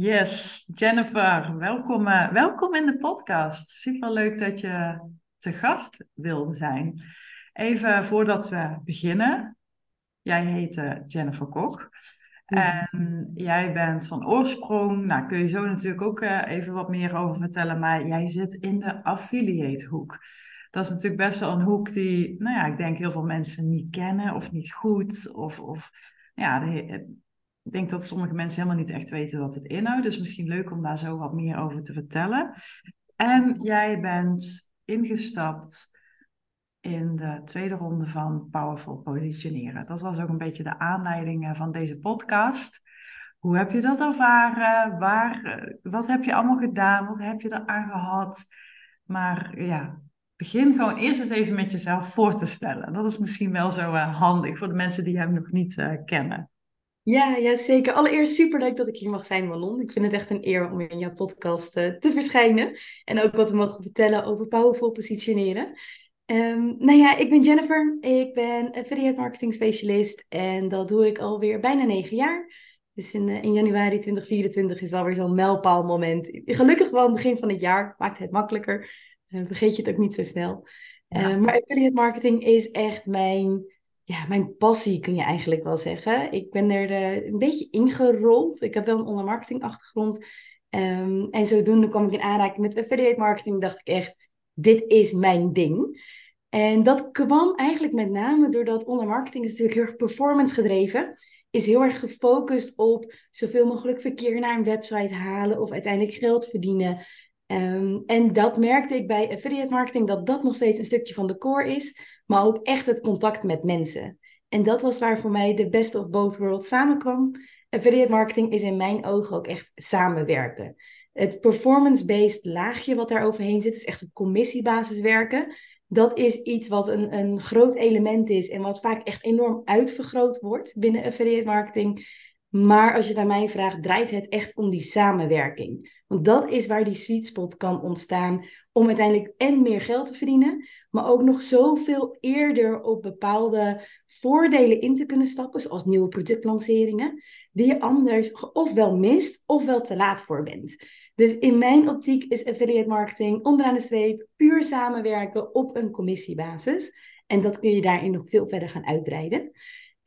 Yes, Jennifer, welkom, uh, welkom in de podcast. Super leuk dat je te gast wilde zijn. Even voordat we beginnen. Jij heet uh, Jennifer Kok. En jij bent van oorsprong, nou kun je zo natuurlijk ook uh, even wat meer over vertellen, maar jij zit in de affiliate hoek. Dat is natuurlijk best wel een hoek die, nou ja, ik denk heel veel mensen niet kennen of niet goed. Of, of ja, de, ik denk dat sommige mensen helemaal niet echt weten wat het inhoudt. Dus misschien leuk om daar zo wat meer over te vertellen. En jij bent ingestapt in de tweede ronde van Powerful Positioneren. Dat was ook een beetje de aanleiding eh, van deze podcast. Hoe heb je dat ervaren? Waar, eh, wat heb je allemaal gedaan? Wat heb je eraan gehad? Maar ja, begin gewoon eerst eens even met jezelf voor te stellen. Dat is misschien wel zo uh, handig voor de mensen die hem nog niet kennen. Ja, ja, zeker. Allereerst super leuk dat ik hier mag zijn, Manon. Ik vind het echt een eer om in jouw podcast uh, te verschijnen. En ook wat te mogen vertellen over powerful positioneren. Um, nou ja, ik ben Jennifer. Ik ben affiliate marketing specialist. En dat doe ik alweer bijna negen jaar. Dus in, uh, in januari 2024 is wel weer zo'n mijlpaalmoment. Gelukkig wel aan het begin van het jaar. Maakt het makkelijker. Uh, vergeet je het ook niet zo snel. Ja. maar affiliate marketing is echt mijn ja, mijn passie kun je eigenlijk wel zeggen. Ik ben er uh, een beetje ingerold. Ik heb wel een ondermarketing achtergrond. Um, en zodoende kwam ik in aanraking met affiliate marketing. Dacht ik echt, dit is mijn ding. En dat kwam eigenlijk met name doordat ondermarketing is natuurlijk heel erg performance gedreven. Is heel erg gefocust op zoveel mogelijk verkeer naar een website halen of uiteindelijk geld verdienen. Um, en dat merkte ik bij affiliate marketing, dat dat nog steeds een stukje van de core is, maar ook echt het contact met mensen. En dat was waar voor mij de best of both worlds samenkwam. Affiliate marketing is in mijn ogen ook echt samenwerken. Het performance-based laagje wat daar overheen zit, is echt op commissiebasis werken. Dat is iets wat een, een groot element is en wat vaak echt enorm uitvergroot wordt binnen affiliate marketing. Maar als je naar mij vraagt, draait het echt om die samenwerking. Want dat is waar die sweet spot kan ontstaan om uiteindelijk en meer geld te verdienen, maar ook nog zoveel eerder op bepaalde voordelen in te kunnen stappen, zoals nieuwe productlanceringen, die je anders ofwel mist ofwel te laat voor bent. Dus in mijn optiek is affiliate marketing onderaan de streep puur samenwerken op een commissiebasis. En dat kun je daarin nog veel verder gaan uitbreiden.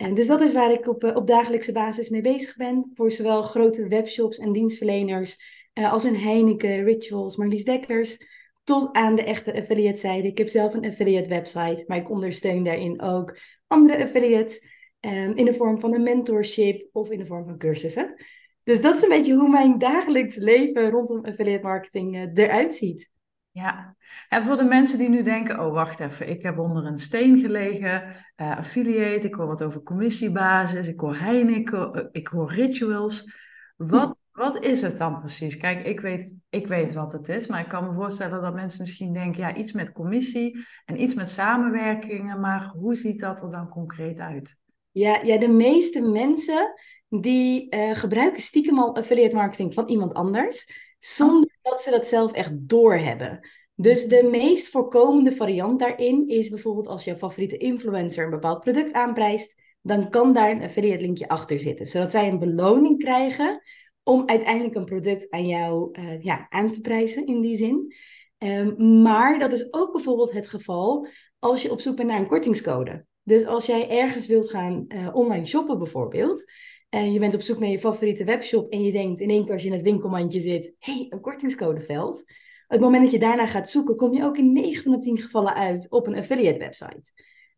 En dus dat is waar ik op, eh, op dagelijkse basis mee bezig ben. Voor zowel grote webshops en dienstverleners uh, als een Heineken, Rituals, Marlies Dekkers. Tot aan de echte affiliate zijde. Ik heb zelf een affiliate website, maar ik ondersteun daarin ook andere affiliates. Um, in de vorm van een mentorship of in de vorm van cursussen. Dus dat is een beetje hoe mijn dagelijks leven rondom affiliate marketing uh, eruit ziet. Ja, en voor de mensen die nu denken, oh wacht even, ik heb onder een steen gelegen, uh, affiliate, ik hoor wat over commissiebasis, ik hoor Heineken, uh, ik hoor rituals. Wat, wat is het dan precies? Kijk, ik weet, ik weet wat het is, maar ik kan me voorstellen dat mensen misschien denken, ja, iets met commissie en iets met samenwerkingen, maar hoe ziet dat er dan concreet uit? Ja, ja de meeste mensen die uh, gebruiken stiekem al affiliate marketing van iemand anders zonder dat ze dat zelf echt doorhebben. Dus de meest voorkomende variant daarin is bijvoorbeeld als jouw favoriete influencer een bepaald product aanprijst, dan kan daar een affiliate linkje achter zitten, zodat zij een beloning krijgen om uiteindelijk een product aan jou uh, ja, aan te prijzen in die zin. Um, maar dat is ook bijvoorbeeld het geval als je op zoek bent naar een kortingscode. Dus als jij ergens wilt gaan uh, online shoppen bijvoorbeeld, en je bent op zoek naar je favoriete webshop en je denkt in één keer als je in het winkelmandje zit, hé, hey, een kortingscodeveld. Op het moment dat je daarna gaat zoeken, kom je ook in 9 van de 10 gevallen uit op een affiliate website.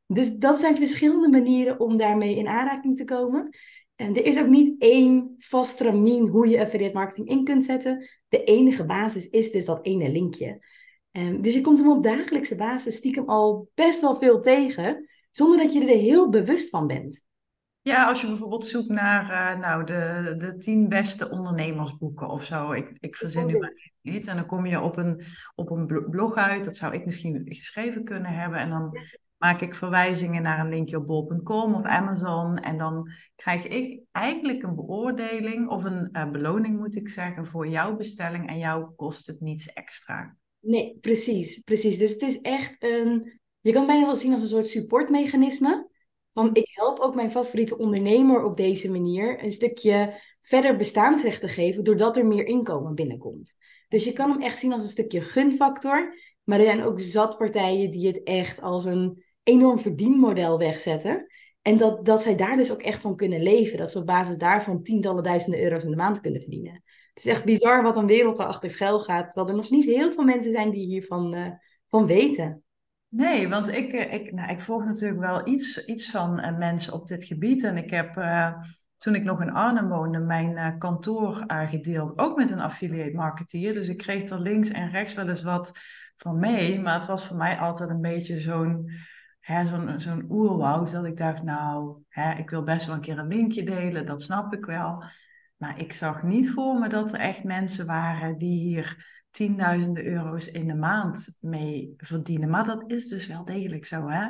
Dus dat zijn verschillende manieren om daarmee in aanraking te komen. En er is ook niet één vast stramien hoe je affiliate marketing in kunt zetten. De enige basis is dus dat ene linkje. Um, dus je komt hem op dagelijkse basis stiekem al best wel veel tegen, zonder dat je er heel bewust van bent. Ja, als je bijvoorbeeld zoekt naar uh, nou, de, de tien beste ondernemersboeken of zo. Ik, ik verzin nu maar iets. En dan kom je op een, op een blog uit. Dat zou ik misschien geschreven kunnen hebben. En dan maak ik verwijzingen naar een linkje op bol.com of Amazon. En dan krijg ik eigenlijk een beoordeling of een uh, beloning, moet ik zeggen, voor jouw bestelling. En jou kost het niets extra. Nee, precies. precies. Dus het is echt een. Je kan bijna wel zien als een soort supportmechanisme. Want ik help ook mijn favoriete ondernemer op deze manier een stukje verder bestaansrecht te geven doordat er meer inkomen binnenkomt. Dus je kan hem echt zien als een stukje gunfactor. Maar er zijn ook zat partijen die het echt als een enorm verdienmodel wegzetten. En dat, dat zij daar dus ook echt van kunnen leven. Dat ze op basis daarvan tientallen duizenden euro's in de maand kunnen verdienen. Het is echt bizar wat een wereld erachter schuil gaat. Terwijl er nog niet heel veel mensen zijn die hiervan uh, van weten. Nee, want ik, eh, ik, nou, ik volg natuurlijk wel iets, iets van mensen op dit gebied. En ik heb uh, toen ik nog in Arnhem woonde, mijn kantoor gedeeld. Ook met een affiliate marketeer. Dus ik kreeg er links en rechts wel eens wat van mee. Maar het was voor mij altijd een beetje zo'n zo'n zo'n oerwoud. Dat ik dacht, nou, hè, ik wil best wel een keer een linkje delen. Dat snap ik wel. Maar ik zag niet voor me dat er echt mensen waren die hier tienduizenden euro's in de maand mee verdienen. Maar dat is dus wel degelijk zo, hè?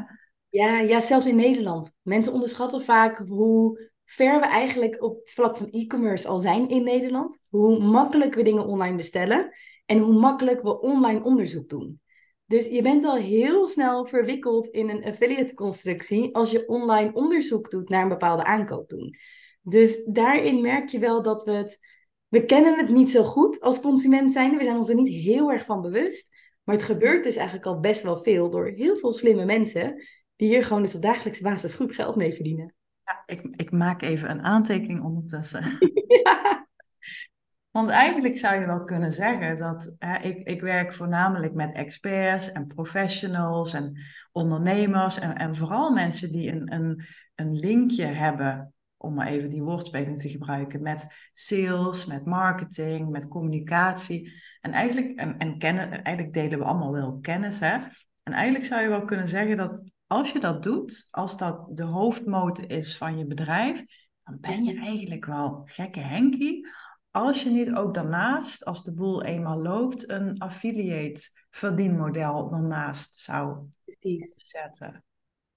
Ja, ja, zelfs in Nederland. Mensen onderschatten vaak hoe ver we eigenlijk op het vlak van e-commerce al zijn in Nederland. Hoe makkelijk we dingen online bestellen en hoe makkelijk we online onderzoek doen. Dus je bent al heel snel verwikkeld in een affiliate constructie als je online onderzoek doet naar een bepaalde aankoop doen. Dus daarin merk je wel dat we het, we kennen het niet zo goed als consument zijn. We zijn ons er niet heel erg van bewust. Maar het gebeurt dus eigenlijk al best wel veel door heel veel slimme mensen die hier gewoon dus op dagelijkse basis goed geld mee verdienen. Ja, ik, ik maak even een aantekening ondertussen. ja. Want eigenlijk zou je wel kunnen zeggen dat hè, ik, ik werk voornamelijk met experts en professionals en ondernemers en, en vooral mensen die een, een, een linkje hebben, om maar even die woordspeling te gebruiken, met sales, met marketing, met communicatie. En eigenlijk, en, en kennen, eigenlijk delen we allemaal wel kennis. Hè? En eigenlijk zou je wel kunnen zeggen dat als je dat doet, als dat de hoofdmoot is van je bedrijf, dan ben je eigenlijk wel gekke Henkie als je niet ook daarnaast, als de boel eenmaal loopt, een affiliate verdienmodel daarnaast zou Precies. zetten.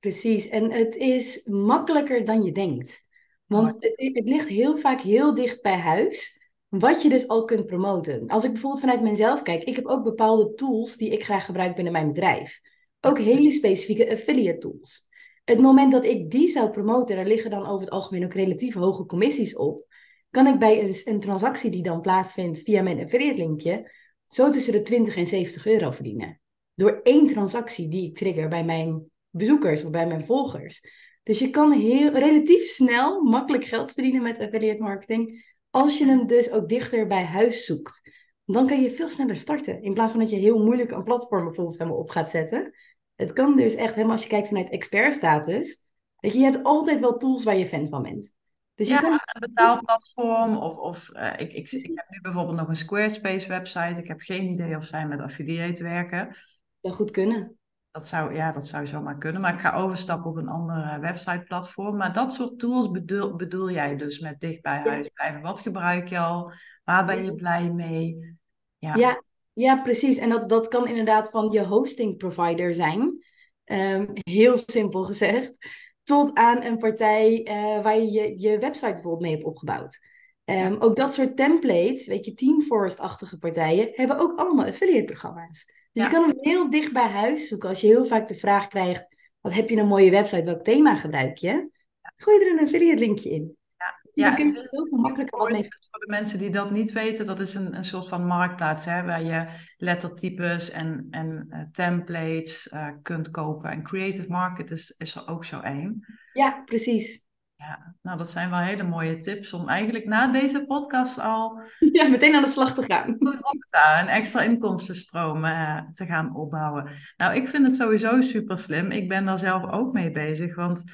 Precies, en het is makkelijker dan je denkt. Want het, het, ligt heel vaak heel dicht bij huis, wat je dus al kunt promoten. Als ik bijvoorbeeld vanuit mezelf kijk, ik heb ook bepaalde tools die ik graag gebruik binnen mijn bedrijf. Ook hele specifieke affiliate tools. Het moment dat ik die zou promoten, daar liggen dan over het algemeen ook relatief hoge commissies op kan ik bij een, een transactie die dan plaatsvindt via mijn affiliate linkje zo tussen de 20 en 70 euro verdienen. Door één transactie die ik trigger bij mijn bezoekers of bij mijn volgers. Dus je kan heel, relatief snel makkelijk geld verdienen met affiliate marketing. Als je hem dus ook dichter bij huis zoekt. Dan kan je veel sneller starten. In plaats van dat je heel moeilijk een platform bijvoorbeeld helemaal op gaat zetten. Het kan dus echt helemaal als je kijkt vanuit expert status. Weet je, je hebt altijd wel tools waar je fan van bent. Dus ja, een betaalplatform of, of uh, ik, ik, ik, heb nu bijvoorbeeld nog een Squarespace website. Ik heb geen idee of zij met affiliate werken. Dat goed kunnen. Dat zou, ja, dat zou zomaar kunnen. Maar ik ga overstappen op een ander website platform. Maar dat soort tools bedoel, bedoel jij dus met dicht bij huis blijven. Wat gebruik je al? Waar ben je blij mee? Ja, ja, ja precies. En dat, dat kan inderdaad van je hosting provider zijn. Um, heel simpel gezegd tot aan een partij uh, waar je, je website bijvoorbeeld mee hebt opgebouwd. Um, Ook dat soort templates, weet je, Teamforest-achtige partijen, hebben ook allemaal affiliate-programma's. Dus je kan hem heel dicht bij huis zoeken. Als je heel vaak de vraag krijgt, wat heb je een mooie website, welk thema gebruik je? Gooi er een affiliate-linkje in. Ja, ja, het is heel makkelijker wat mee. Voor de mensen die dat niet weten, dat is een, een soort van marktplaats hè, waar je lettertypes en, en uh, templates uh, kunt kopen. En Creative Market is, is er ook zo één. Ja, precies. Ja, nou dat zijn wel hele mooie tips om eigenlijk na deze podcast al... Ja, meteen aan de slag te gaan. Een extra inkomstenstroom uh, te gaan opbouwen. Nou, ik vind het sowieso super slim. Ik ben daar zelf ook mee bezig, want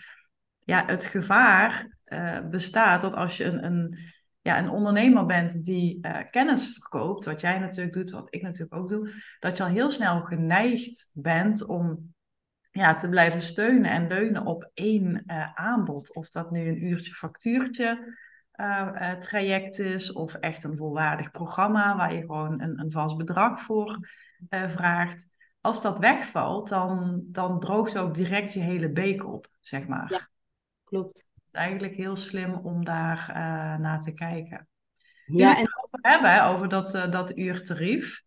ja, het gevaar uh, bestaat dat als je een, een, ja, een ondernemer bent die uh, kennis verkoopt, wat jij natuurlijk doet, wat ik natuurlijk ook doe, dat je al heel snel geneigd bent om ja, te blijven steunen en leunen op één uh, aanbod. Of dat nu een uurtje factuurtje traject is, of echt een volwaardig programma waar je gewoon een, een vast bedrag voor vraagt. Als dat wegvalt, dan, dan droogt ook direct je hele beek op, zeg maar. Ja, klopt eigenlijk heel slim om daar naar te kijken. Ja, en over hebben, over dat, dat uurtarief.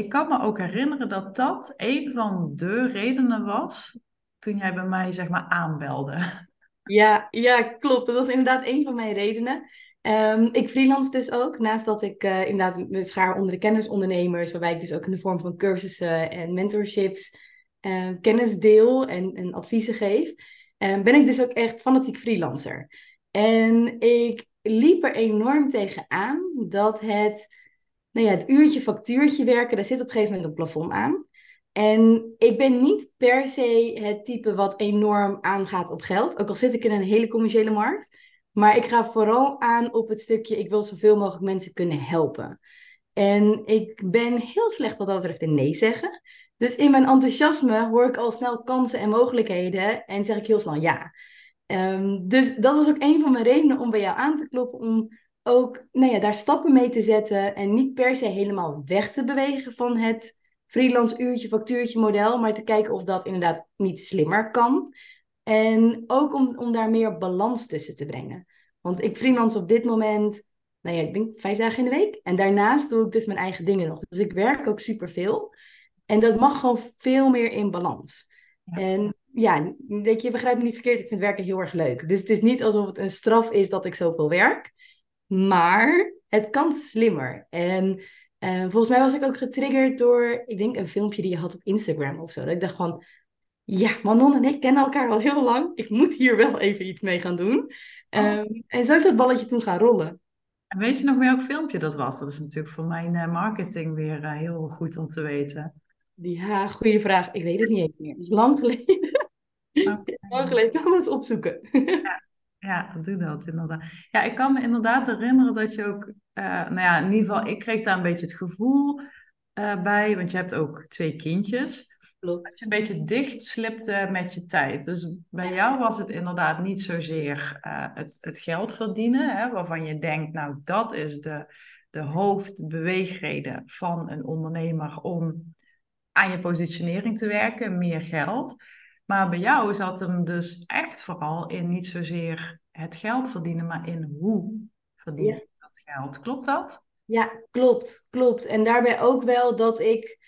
Ik kan me ook herinneren dat dat een van de redenen was toen jij bij mij zeg maar aanbelde. Ja, ja, klopt. Dat was inderdaad een van mijn redenen. Ehm, ik freelance dus ook, naast dat ik uh, inderdaad me schaar onder de kennisondernemers, waarbij ik dus ook in de vorm van cursussen en mentorships uh, kennis deel en, en adviezen geef, uh, ben ik dus ook echt fanatiek freelancer. En ik liep er enorm tegen aan dat het, nou ja, het uurtje factuurtje werken, daar zit op een gegeven moment een plafond aan. En ik ben niet per se het type wat enorm aangaat op geld, ook al zit ik in een hele commerciële markt. Maar ik ga vooral aan op het stukje, ik wil zoveel mogelijk mensen kunnen helpen. En ik ben heel slecht wat dat betreft in nee zeggen. Dus in mijn enthousiasme hoor ik al snel kansen en mogelijkheden en zeg ik heel snel ja. Um, dus dat was ook een van mijn redenen om bij jou aan te kloppen, om ook nou ja, daar stappen mee te zetten en niet per se helemaal weg te bewegen van het freelance uurtje, factuurtje model, maar te kijken of dat inderdaad niet slimmer kan. En ook om, om daar meer balans tussen te brengen. Want ik freelance op dit moment, nou ja, ik denk vijf dagen in de week. En daarnaast doe ik dus mijn eigen dingen nog. Dus ik werk ook superveel. En dat mag gewoon veel meer in balans. En ja, weet je, begrijp me niet verkeerd, ik vind werken heel erg leuk. Dus het is niet alsof het een straf is dat ik zoveel werk. Maar het kan slimmer. En uh, volgens mij was ik ook getriggerd door, ik denk een filmpje die je had op Instagram of zo. Dat ik dacht van, ja, Manon en ik kennen elkaar al heel lang. Ik moet hier wel even iets mee gaan doen. Um, en zo is dat balletje toen gaan rollen. En weet je nog welk filmpje dat was? Dat is natuurlijk voor mijn uh, marketing weer uh, heel goed om te weten. Ja, goede vraag. Ik weet het niet eens meer. Het is lang geleden. Okay. lang geleden. Kan we eens opzoeken. ja, ja, doe dat inderdaad. Ja, ik kan me inderdaad herinneren dat je ook... Uh, nou ja, in ieder geval, ik kreeg daar een beetje het gevoel bij. Want je hebt ook twee kindjes. Klopt. Dat je een beetje dicht slipte met je tijd. Dus bij jou was het inderdaad niet zozeer uh, het, het geld verdienen, hè, waarvan je denkt, nou dat is de, de hoofdbeweegreden van een ondernemer om aan je positionering te werken, meer geld. Maar bij jou zat hem dus echt vooral in niet zozeer het geld verdienen, maar in hoe verdien je dat geld. Klopt dat? Ja, klopt, klopt. En daarbij ook wel dat ik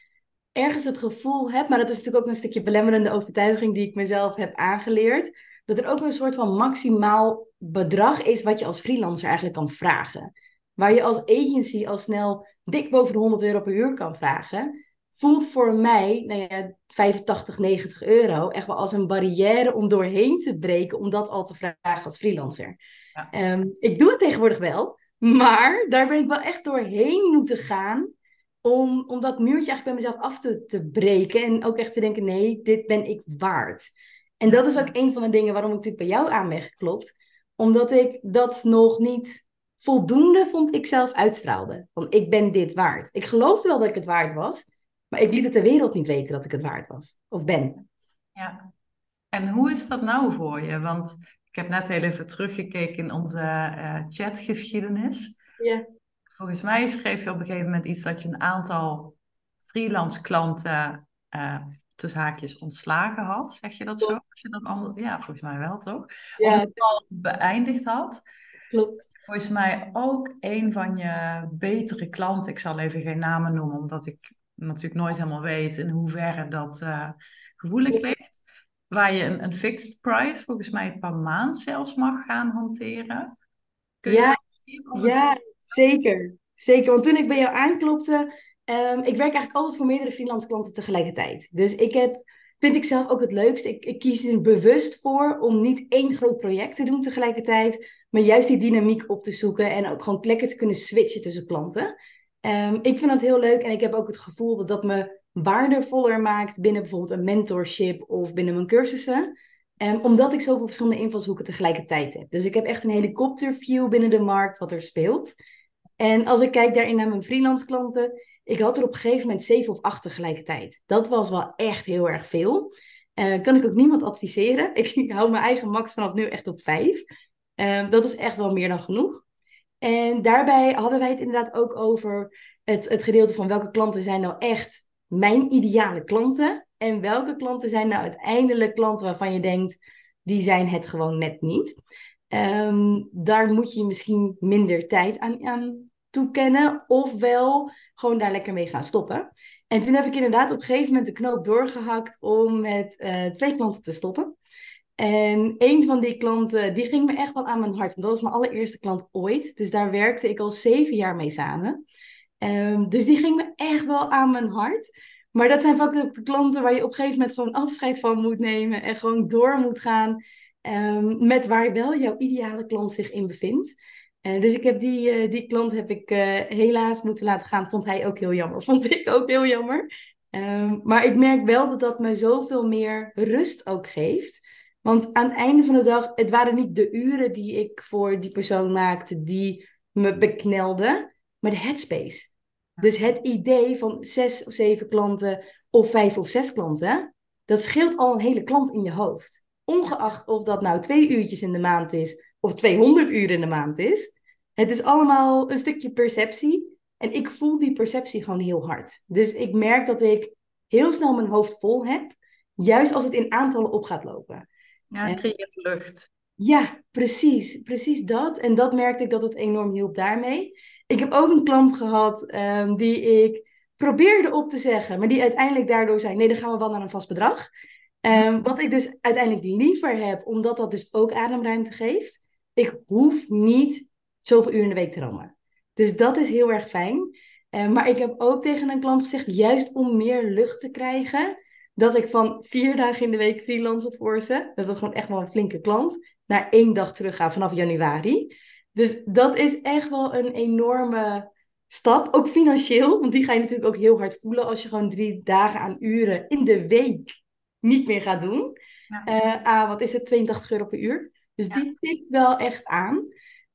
ergens het gevoel heb, maar dat is natuurlijk ook een stukje belemmerende overtuiging die ik mezelf heb aangeleerd, dat er ook een soort van maximaal bedrag is wat je als freelancer eigenlijk kan vragen. Waar je als agency al snel dik boven de 100 euro per uur kan vragen, voelt voor mij nou ja, 85, 90 euro echt wel als een barrière om doorheen te breken om dat al te vragen als freelancer. Ja. Um, ik doe het tegenwoordig wel, maar daar ben ik wel echt doorheen moeten gaan om, om dat muurtje eigenlijk bij mezelf af te, te breken. En ook echt te denken, nee, dit ben ik waard. En dat is ook een van de dingen waarom ik natuurlijk bij jou aan ben geklopt. Omdat ik dat nog niet voldoende, vond ik zelf, uitstraalde. Want ik ben dit waard. Ik geloofde wel dat ik het waard was. Maar ik liet het de wereld niet weten dat ik het waard was. Of ben. Ja. En hoe is dat nou voor je? Want ik heb net heel even teruggekeken in onze uh, chatgeschiedenis. Ja volgens mij schreef je op een gegeven moment iets dat je een aantal freelance klanten uh, tussen haakjes ontslagen had. Zeg je dat zo? Als je dat anders... Ja, volgens mij wel toch? Ja. Of het al beëindigd had. Klopt. Volgens mij ook een van je betere klanten. Ik zal even geen namen noemen, omdat ik natuurlijk nooit helemaal weet in hoeverre dat uh, gevoelig ligt. Waar je een, een fixed price, volgens mij per maand zelfs mag gaan hanteren. Kun je ja, ja Zeker, zeker. Want toen ik bij jou aanklopte, um, ik werk eigenlijk altijd voor meerdere freelance klanten tegelijkertijd. Dus ik heb, vind ik zelf ook het leukst. Ik, ik kies er bewust voor om niet één groot project te doen tegelijkertijd, maar juist die dynamiek op te zoeken en ook gewoon lekker te kunnen switchen tussen klanten. Um, ik vind dat heel leuk en ik heb ook het gevoel dat dat me waardevoller maakt binnen bijvoorbeeld een mentorship of binnen mijn cursussen. Um, omdat ik zoveel verschillende invalshoeken tegelijkertijd heb. Dus ik heb echt een helikopterview binnen de markt wat er speelt. En als ik kijk daarin naar mijn freelance klanten, ik had er op een gegeven moment zeven of acht tegelijkertijd. Dat was wel echt heel erg veel. Uh, kan ik ook niemand adviseren. Ik, hou mijn eigen max vanaf nu echt op vijf. Uh, dat is echt wel meer dan genoeg. En daarbij hadden wij het inderdaad ook over het, het gedeelte van welke klanten zijn nou echt mijn ideale klanten. En welke klanten zijn nou uiteindelijk klanten waarvan je denkt, die zijn het gewoon net niet. Um, daar moet je misschien minder tijd aan, aan toekennen, ofwel gewoon daar lekker mee gaan stoppen. En toen heb ik inderdaad op een gegeven moment de knoop doorgehakt om met uh, twee klanten te stoppen. En een van die klanten, die ging me echt wel aan mijn hart. Want dat was mijn allereerste klant ooit. Dus daar werkte ik al zeven jaar mee samen. Um, dus die ging me echt wel aan mijn hart. Maar dat zijn vaak de klanten waar je op een gegeven moment gewoon afscheid van moet nemen. En gewoon door moet gaan um, met waar wel jouw ideale klant zich in bevindt. Uh, dus ik heb die, uh, die klant heb ik uh, helaas moeten laten gaan. Vond hij ook heel jammer. Vond ik ook heel jammer. Um, maar ik merk wel dat dat me zoveel meer rust ook geeft. Want aan het einde van de dag, het waren niet de uren die ik voor die persoon maakte die me beknelden, maar de headspace. Dus het idee van zes of zeven klanten of vijf of zes klanten, dat scheelt al een hele klant in je hoofd. Ongeacht of dat nou twee uurtjes in de maand is of 200 uur in de maand is. Het is allemaal een stukje perceptie. En ik voel die perceptie gewoon heel hard. Dus ik merk dat ik heel snel mijn hoofd vol heb. Juist als het in aantallen op gaat lopen. Ja, creëert lucht. Ja, precies. Precies dat. En dat merkte ik dat het enorm hielp daarmee. Ik heb ook een klant gehad um, die ik probeerde op te zeggen, maar die uiteindelijk daardoor zei: nee, dan gaan we wel naar een vast bedrag. Um, wat ik dus uiteindelijk liever heb, omdat dat dus ook ademruimte geeft. Ik hoef niet zoveel uur in de week te rammen. Dus dat is heel erg fijn. Um, maar ik heb ook tegen een klant gezegd, juist om meer lucht te krijgen, dat ik van vier dagen in de week freelancen voor ze, dat was gewoon echt wel een flinke klant, naar één dag terug ga vanaf januari. Dus dat is echt wel een enorme stap, ook financieel, want die ga je natuurlijk ook heel hard voelen als je gewoon drie dagen aan uren in de week niet meer gaat doen. Ja. Uh, ah, wat is het, 82 euro per uur? Dus ja. die tikt wel echt aan.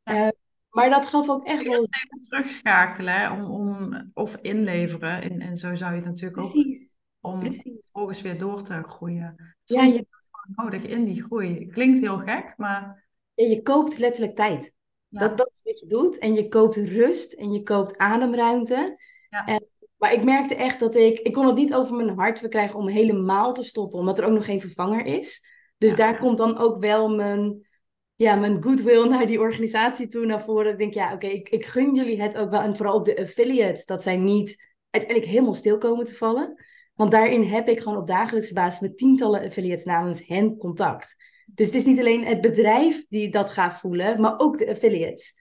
Ja. Uh, maar dat gaf ook echt wel... even terugschakelen om, om, of inleveren. En, en zo zou je het natuurlijk Precies. ook... Om Precies. vervolgens weer door te groeien. Ja, je... het gewoon nodig in die groei. Klinkt heel gek, maar... Ja, je koopt letterlijk tijd. Ja. Dat, dat is wat je doet. En je koopt rust en je koopt ademruimte. Ja. En, maar ik merkte echt dat ik... Ik kon het niet over mijn hart verkrijgen om helemaal te stoppen. Omdat er ook nog geen vervanger is. Dus Ja. daar komt dan ook wel mijn, ja, mijn goodwill naar die organisatie toe naar voren. Ik denk, ja, oké, ik, ik gun jullie het ook wel. En vooral ook de affiliates. Dat zij niet uiteindelijk helemaal stil komen te vallen. Want daarin heb ik gewoon op dagelijkse basis met tientallen affiliates namens hen contact. Dus het is niet alleen het bedrijf die dat gaat voelen, maar ook de affiliates.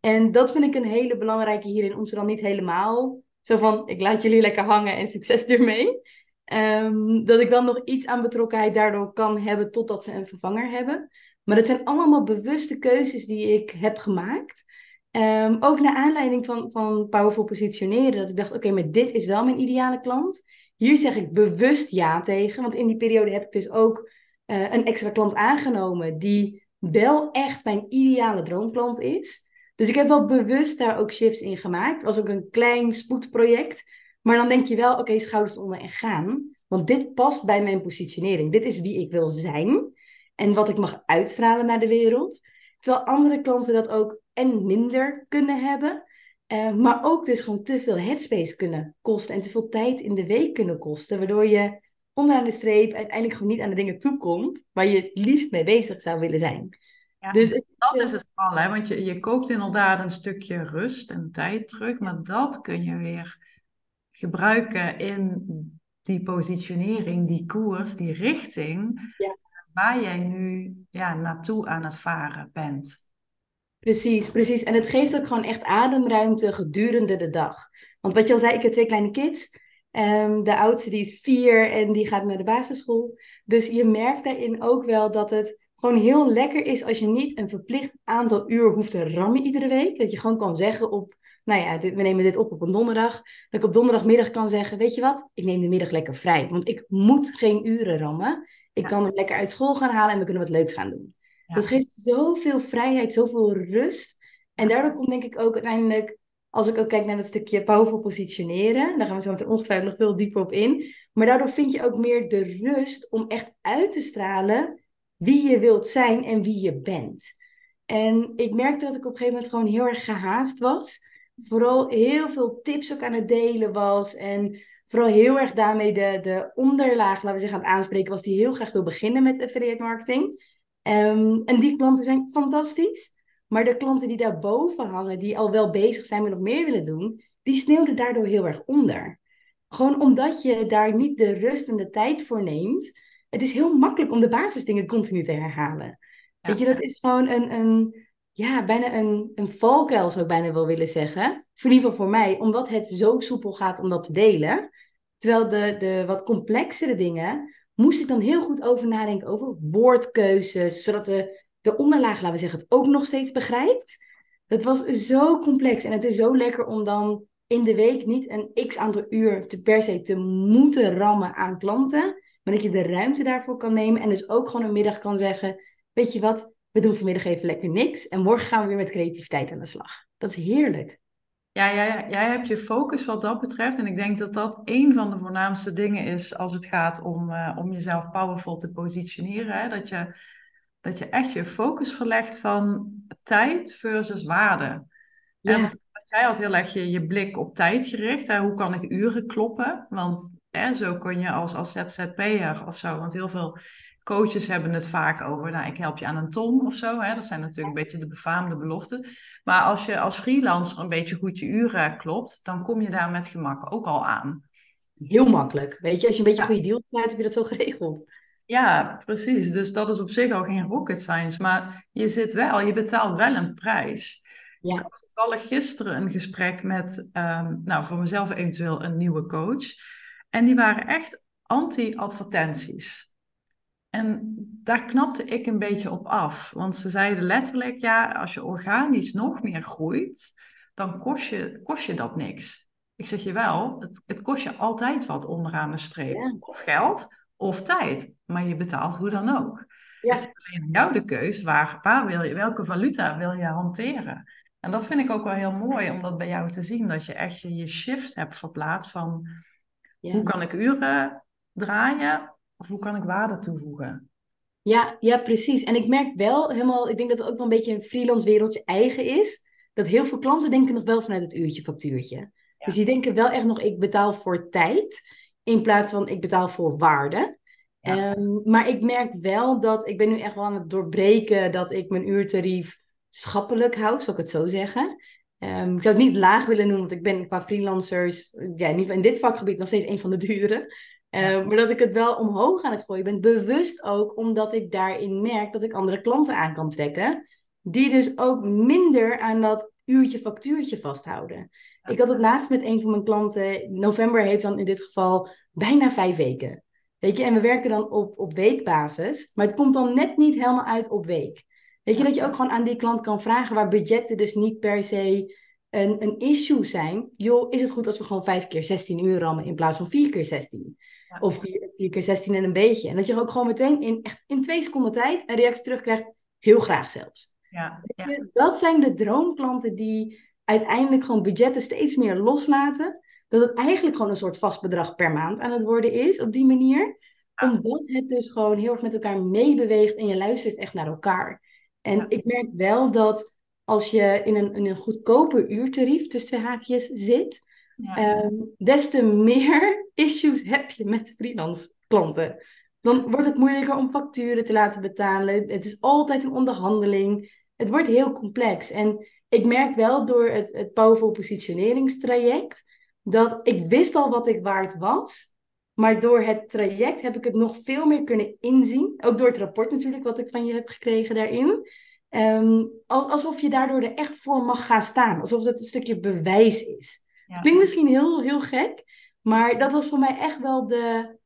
En dat vind ik een hele belangrijke hierin, om ze dan niet helemaal zo van, ik laat jullie lekker hangen en succes ermee. Um, dat ik wel nog iets aan betrokkenheid daardoor kan hebben totdat ze een vervanger hebben. Maar dat zijn allemaal bewuste keuzes die ik heb gemaakt. Um, ook naar aanleiding van, van Powerful Positioneren. Dat ik dacht, oké, okay, maar dit is wel mijn ideale klant. Hier zeg ik bewust ja tegen. Want in die periode heb ik dus ook uh, een extra klant aangenomen die wel echt mijn ideale droomklant is. Dus ik heb wel bewust daar ook shifts in gemaakt. Was ook een klein spoedproject. Maar dan denk je wel, oké, okay, schouders onder en gaan. Want dit past bij mijn positionering. Dit is wie ik wil zijn. En wat ik mag uitstralen naar de wereld. Terwijl andere klanten dat ook en minder kunnen hebben. Uh, maar ook dus gewoon te veel headspace kunnen kosten. En te veel tijd in de week kunnen kosten. Waardoor je onderaan de streep uiteindelijk gewoon niet aan de dingen toekomt. Waar je het liefst mee bezig zou willen zijn. Ja, dus het, dat is het vooral, hè? want je, je koopt inderdaad een stukje rust en tijd terug, maar dat kun je weer gebruiken in die positionering, die koers, die richting, ja. waar jij nu ja, naartoe aan het varen bent. Precies, precies. En het geeft ook gewoon echt ademruimte gedurende de dag. Want wat je al zei, ik heb twee kleine kids. Um, de oudste die is vier en die gaat naar de basisschool. Dus je merkt daarin ook wel dat het gewoon heel lekker is als je niet een verplicht aantal uur hoeft te rammen iedere week. Dat je gewoon kan zeggen op, nou ja, dit, we nemen dit op op een donderdag. Dat ik op donderdagmiddag kan zeggen, weet je wat, ik neem de middag lekker vrij. Want ik moet geen uren rammen. Ik ja. kan hem lekker uit school gaan halen en we kunnen wat leuks gaan doen. Ja. Dat geeft zoveel vrijheid, zoveel rust. En daardoor komt denk ik ook uiteindelijk, als ik ook kijk naar dat stukje powerful positioneren, daar gaan we zo meteen ongetwijfeld nog veel dieper op in. Maar daardoor vind je ook meer de rust om echt uit te stralen wie je wilt zijn en wie je bent. En ik merkte dat ik op een gegeven moment gewoon heel erg gehaast was. Vooral heel veel tips ook aan het delen was. En vooral heel erg daarmee de, de onderlaag, laten we zeggen, aan het aanspreken was, die heel graag wil beginnen met affiliate marketing. Um, en die klanten zijn fantastisch. Maar de klanten die daarboven hangen, die al wel bezig zijn met nog meer willen doen, die sneeuwden daardoor heel erg onder. Gewoon omdat je daar niet de rust en de tijd voor neemt het is heel makkelijk om de basisdingen continu te herhalen. Weet je, dat is gewoon een, een ja, bijna een, een valkuil zou ik bijna wel willen zeggen. In ieder geval voor mij, omdat het zo soepel gaat om dat te delen. Terwijl de, de wat complexere dingen, moest ik dan heel goed over nadenken over woordkeuzes, zodat de, de onderlaag, laten we zeggen, het ook nog steeds begrijpt. Dat was zo complex en het is zo lekker om dan in de week niet een x aantal uur te per se te moeten rammen aan klanten, maar dat je de ruimte daarvoor kan nemen en dus ook gewoon een middag kan zeggen, weet je wat, we doen vanmiddag even lekker niks en morgen gaan we weer met creativiteit aan de slag. Dat is heerlijk. Ja, jij, jij hebt je focus wat dat betreft. En ik denk dat dat een van de voornaamste dingen is als het gaat om, uh, om jezelf powerful te positioneren. Hè? Dat, je, dat je echt je focus verlegt van tijd versus waarde. Ja. Jij had heel erg je, je blik op tijd gericht. Hè? Hoe kan ik uren kloppen? Want hè, zo kun je als, als ZZP'er of zo. Want heel veel coaches hebben het vaak over, nou, ik help je aan een ton of zo. Hè? Dat zijn natuurlijk een beetje de befaamde beloften. Maar als je als freelancer een beetje goed je uren klopt, dan kom je daar met gemak ook al aan. Heel makkelijk. Weet je, als je een beetje een goede deal sluit, heb je dat zo geregeld. Ja, precies. Dus dat is op zich al geen rocket science. Maar je zit wel, je betaalt wel een prijs. Ja. Ik had toevallig gisteren een gesprek met, um, nou voor mezelf eventueel een nieuwe coach. En die waren echt anti-advertenties. En daar knapte ik een beetje op af. Want ze zeiden letterlijk, ja, als je organisch nog meer groeit, dan kost je, kost je dat niks. Ik zeg je wel, het, het kost je altijd wat onderaan de streep. Of geld, of tijd. Maar je betaalt hoe dan ook. Ja. Het is alleen jou de keus, waar, waar wil je, welke valuta wil je hanteren? En dat vind ik ook wel heel mooi om dat bij jou te zien. Dat je echt je, je shift hebt verplaatst van, ja. hoe kan ik uren draaien of hoe kan ik waarde toevoegen? Ja, ja, precies. En ik merk wel helemaal, ik denk dat het ook wel een beetje een freelance wereldje eigen is. Dat heel veel klanten denken nog wel vanuit het uurtje factuurtje. Dus die denken wel echt nog, ik betaal voor tijd. In plaats van ik betaal voor waarde. Um, maar ik merk wel dat, ik ben nu echt wel aan het doorbreken dat ik mijn uurtarief schappelijk hou, zou ik het zo zeggen. Um, ik zou het niet laag willen noemen, want ik ben qua freelancers, ja, in, in dit vakgebied nog steeds een van de dure. Uh, maar dat ik het wel omhoog aan het gooien ben. Bewust ook omdat ik daarin merk dat ik andere klanten aan kan trekken. Die dus ook minder aan dat uurtje factuurtje vasthouden. Ik had het laatst met een van mijn klanten. November heeft dan in dit geval bijna vijf weken. Weet je, en we werken dan op, op weekbasis. Maar het komt dan net niet helemaal uit op week. Weet je, dat je ook gewoon aan die klant kan vragen waar budgetten dus niet per se een, een issue zijn. Joh, is het goed als we gewoon vijf keer 16 uur rammen in plaats van vier keer 16? Of vier, keer 16 en een beetje. En dat je ook gewoon meteen in, echt in twee seconden tijd een reactie terugkrijgt. Heel graag zelfs. Ja, ja. Dat zijn de droomklanten die uiteindelijk gewoon budgetten steeds meer loslaten. Dat het eigenlijk gewoon een soort vast bedrag per maand aan het worden is op die manier. Omdat het dus gewoon heel erg met elkaar meebeweegt en je luistert echt naar elkaar. En ik merk wel dat als je in een, in een goedkoper uurtarief tussen twee haakjes zit, Um, des te meer issues heb je met freelance klanten. Dan wordt het moeilijker om facturen te laten betalen. Het is altijd een onderhandeling. Het wordt heel complex. En ik merk wel door het, het Powerful Positioneringstraject dat ik wist al wat ik waard was. Maar door het traject heb ik het nog veel meer kunnen inzien. Ook door het rapport natuurlijk, wat ik van je heb gekregen daarin. Um, alsof je daardoor er echt voor mag gaan staan. Alsof dat een stukje bewijs is. Ja. Klinkt misschien heel, heel gek, maar dat was voor mij echt wel de,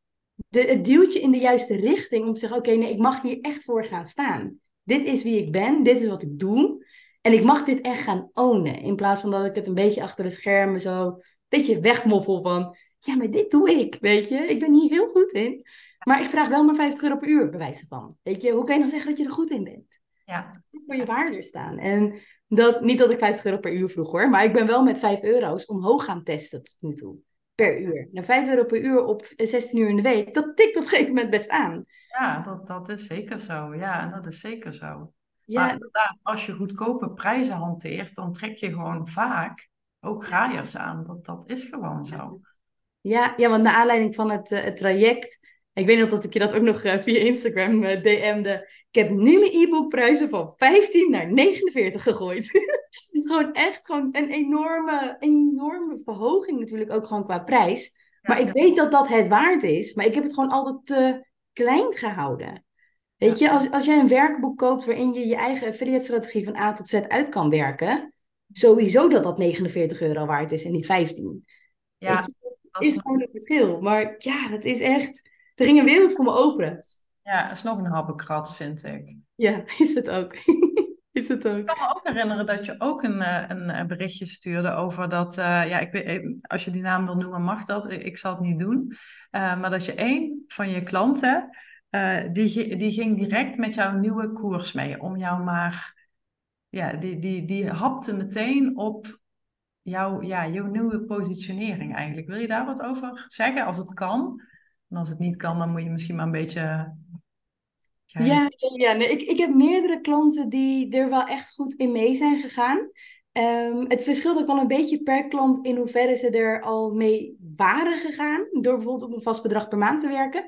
de, het duwtje in de juiste richting. Om te zeggen, oké, nee, ik mag hier echt voor gaan staan. Dit is wie ik ben, dit is wat ik doe. En ik mag dit echt gaan ownen. In plaats van dat ik het een beetje achter de schermen zo een beetje wegmoffel van... Ja, maar dit doe ik, weet je. Ik ben hier heel goed in. Maar ik vraag wel maar 50 euro per uur, bij wijze van. Weet je, hoe kan je dan zeggen dat je er goed in bent? Ja. Voor je waarde staan. En dat, niet dat ik 50 euro per uur vroeg hoor, maar ik ben wel met 5 euro's omhoog gaan testen tot nu toe. Per uur. Nou, 5 euro per uur op 16 uur in de week, dat tikt op een gegeven moment best aan. Ja, dat, dat is zeker zo. Ja, dat is zeker zo. Ja. Maar inderdaad, als je goedkope prijzen hanteert, dan trek je gewoon vaak ook graaiers aan. Dat, dat is gewoon zo. Ja, ja, want naar aanleiding van het, uh, het traject, ik weet nog dat ik je dat ook nog uh, via Instagram uh, DM'de. Ik heb nu mijn e-bookprijzen van 15 naar 49 gegooid. gewoon echt gewoon een enorme, enorme verhoging natuurlijk ook gewoon qua prijs. maar ik weet dat dat het waard is. Maar ik heb het gewoon altijd te klein gehouden. Weet je, als, als jij een werkboek koopt waarin je je eigen affiliate strategie van A tot Z uit kan werken, sowieso dat dat 49 euro waard is en niet 15. Ja, dat is gewoon een verschil. Maar ja, dat is echt, er ging een wereld voor me open. Ja, dat is nog een habbekrat, vind ik. Ja, is het ook. is het ook. Ik kan me ook herinneren dat je ook een, eh, een, een berichtje stuurde over dat, uh, ja, ik weet, eh, als je die naam wil noemen, mag dat. Ik zal het niet doen. Uh, maar dat je één van je klanten, uh, die, die ging direct met jouw nieuwe koers mee. Om jou maar, ja, die, die, die hapte meteen op jouw, ja, jouw nieuwe positionering eigenlijk. Wil je daar wat over zeggen, als het kan? En als het niet kan, dan moet je misschien maar een beetje ja, ja nee, ik, ik heb meerdere klanten die er wel echt goed in mee zijn gegaan. Um, het verschilt ook wel een beetje per klant in hoeverre ze er al mee waren gegaan. Door bijvoorbeeld op een vast bedrag per maand te werken.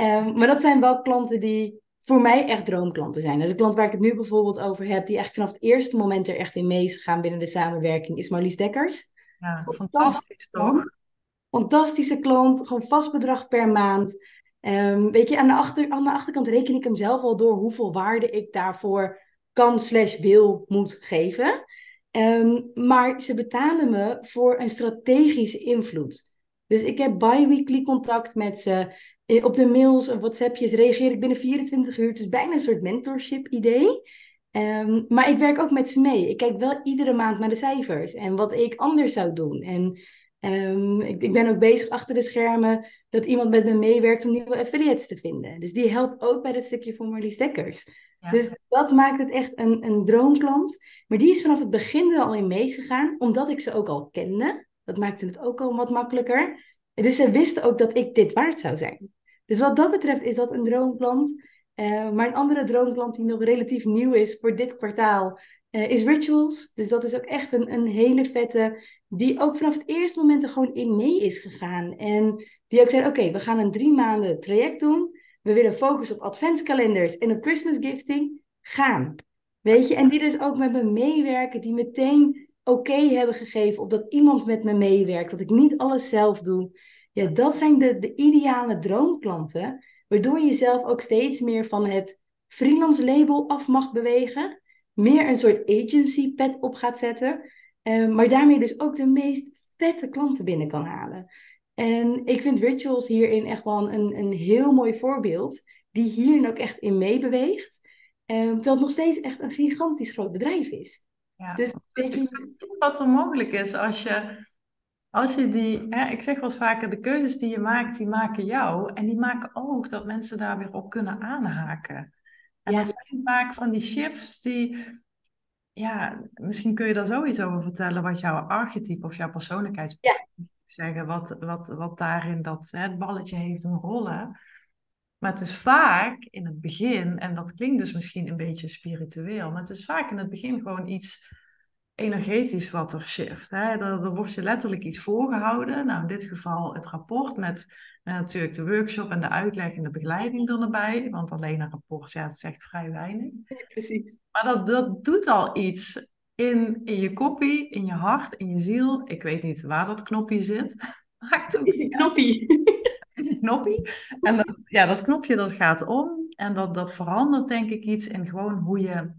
Um, maar dat zijn wel klanten die voor mij echt droomklanten zijn. De klant waar ik het nu bijvoorbeeld over heb, die eigenlijk vanaf het eerste moment er echt in mee is gegaan binnen de samenwerking, is Marlies Dekkers. Ja, fantastisch toch? Fantastische klant, gewoon vast bedrag per maand. Um, weet je, aan de, achter, aan de achterkant reken ik hem zelf al door hoeveel waarde ik daarvoor kan slash wil moet geven. Um, maar ze betalen me voor een strategische invloed. Dus ik heb bi-weekly contact met ze. Eh, op de mails en WhatsAppjes reageer ik binnen 24 uur. Het is bijna een soort mentorship idee. Um, maar ik werk ook met ze mee. Ik kijk wel iedere maand naar de cijfers en wat ik anders zou doen. En Um, ik, ik, ben ook bezig achter de schermen dat iemand met me meewerkt om nieuwe affiliates te vinden. Dus die helpt ook bij dat stukje voor Marlies Dekkers. Dus dat maakt het echt een, een droomklant. Maar die is vanaf het begin er al in meegegaan, omdat ik ze ook al kende. Dat maakte het ook al wat makkelijker. Dus ze wisten ook dat ik dit waard zou zijn. Dus wat dat betreft is dat een droomklant. Uh, maar een andere droomklant die nog relatief nieuw is voor dit kwartaal, uh, is Rituals. Dus dat is ook echt een, een hele vette die ook vanaf het eerste moment er gewoon in mee is gegaan. En die ook zei, oké, we gaan een drie maanden traject doen. We willen focussen op adventskalenders en op Christmas gifting. Gaan. Weet je, en die dus ook met me meewerken, die meteen oké hebben gegeven op dat iemand met me meewerkt, dat ik niet alles zelf doe. Ja, dat zijn de, de ideale droomklanten, waardoor je zelf ook steeds meer van het freelance label af mag bewegen, meer een soort agency pet op gaat zetten, Ehm, maar daarmee dus ook de meest vette klanten binnen kan halen. En ik vind Rituals hierin echt wel een, een heel mooi voorbeeld, die hier ook echt in meebeweegt. Um, terwijl het nog steeds echt een gigantisch groot bedrijf is. Ja, dus, dus je... wat er mogelijk is als je, als je die, hè, ik zeg wel eens vaker, de keuzes die je maakt, die maken jou. En die maken ook dat mensen daar weer op kunnen aanhaken. En dat zijn vaak van die shifts die, ja, misschien kun je daar zoiets over vertellen wat jouw archetype of jouw persoonlijkheid ja. zeggen, wat, wat, wat daarin dat hè, het balletje heeft een rollen. Maar het is vaak in het begin, en dat klinkt dus misschien een beetje spiritueel, maar het is vaak in het begin gewoon iets energetisch wat er shift. Hè? Er, er wordt je letterlijk iets voorgehouden. Nou, in dit geval het rapport met, natuurlijk de workshop en de uitleg en de begeleiding er erbij. Want alleen een rapport, ja, het zegt vrij weinig. precies. Maar dat, dat doet al iets in, in je koppie, in je hart, in je ziel. Ik weet niet waar dat knopje zit. Maakt ook niet knoppie. een knoppie. En dat, ja, dat knopje dat gaat om. En dat, dat verandert denk ik iets in gewoon hoe je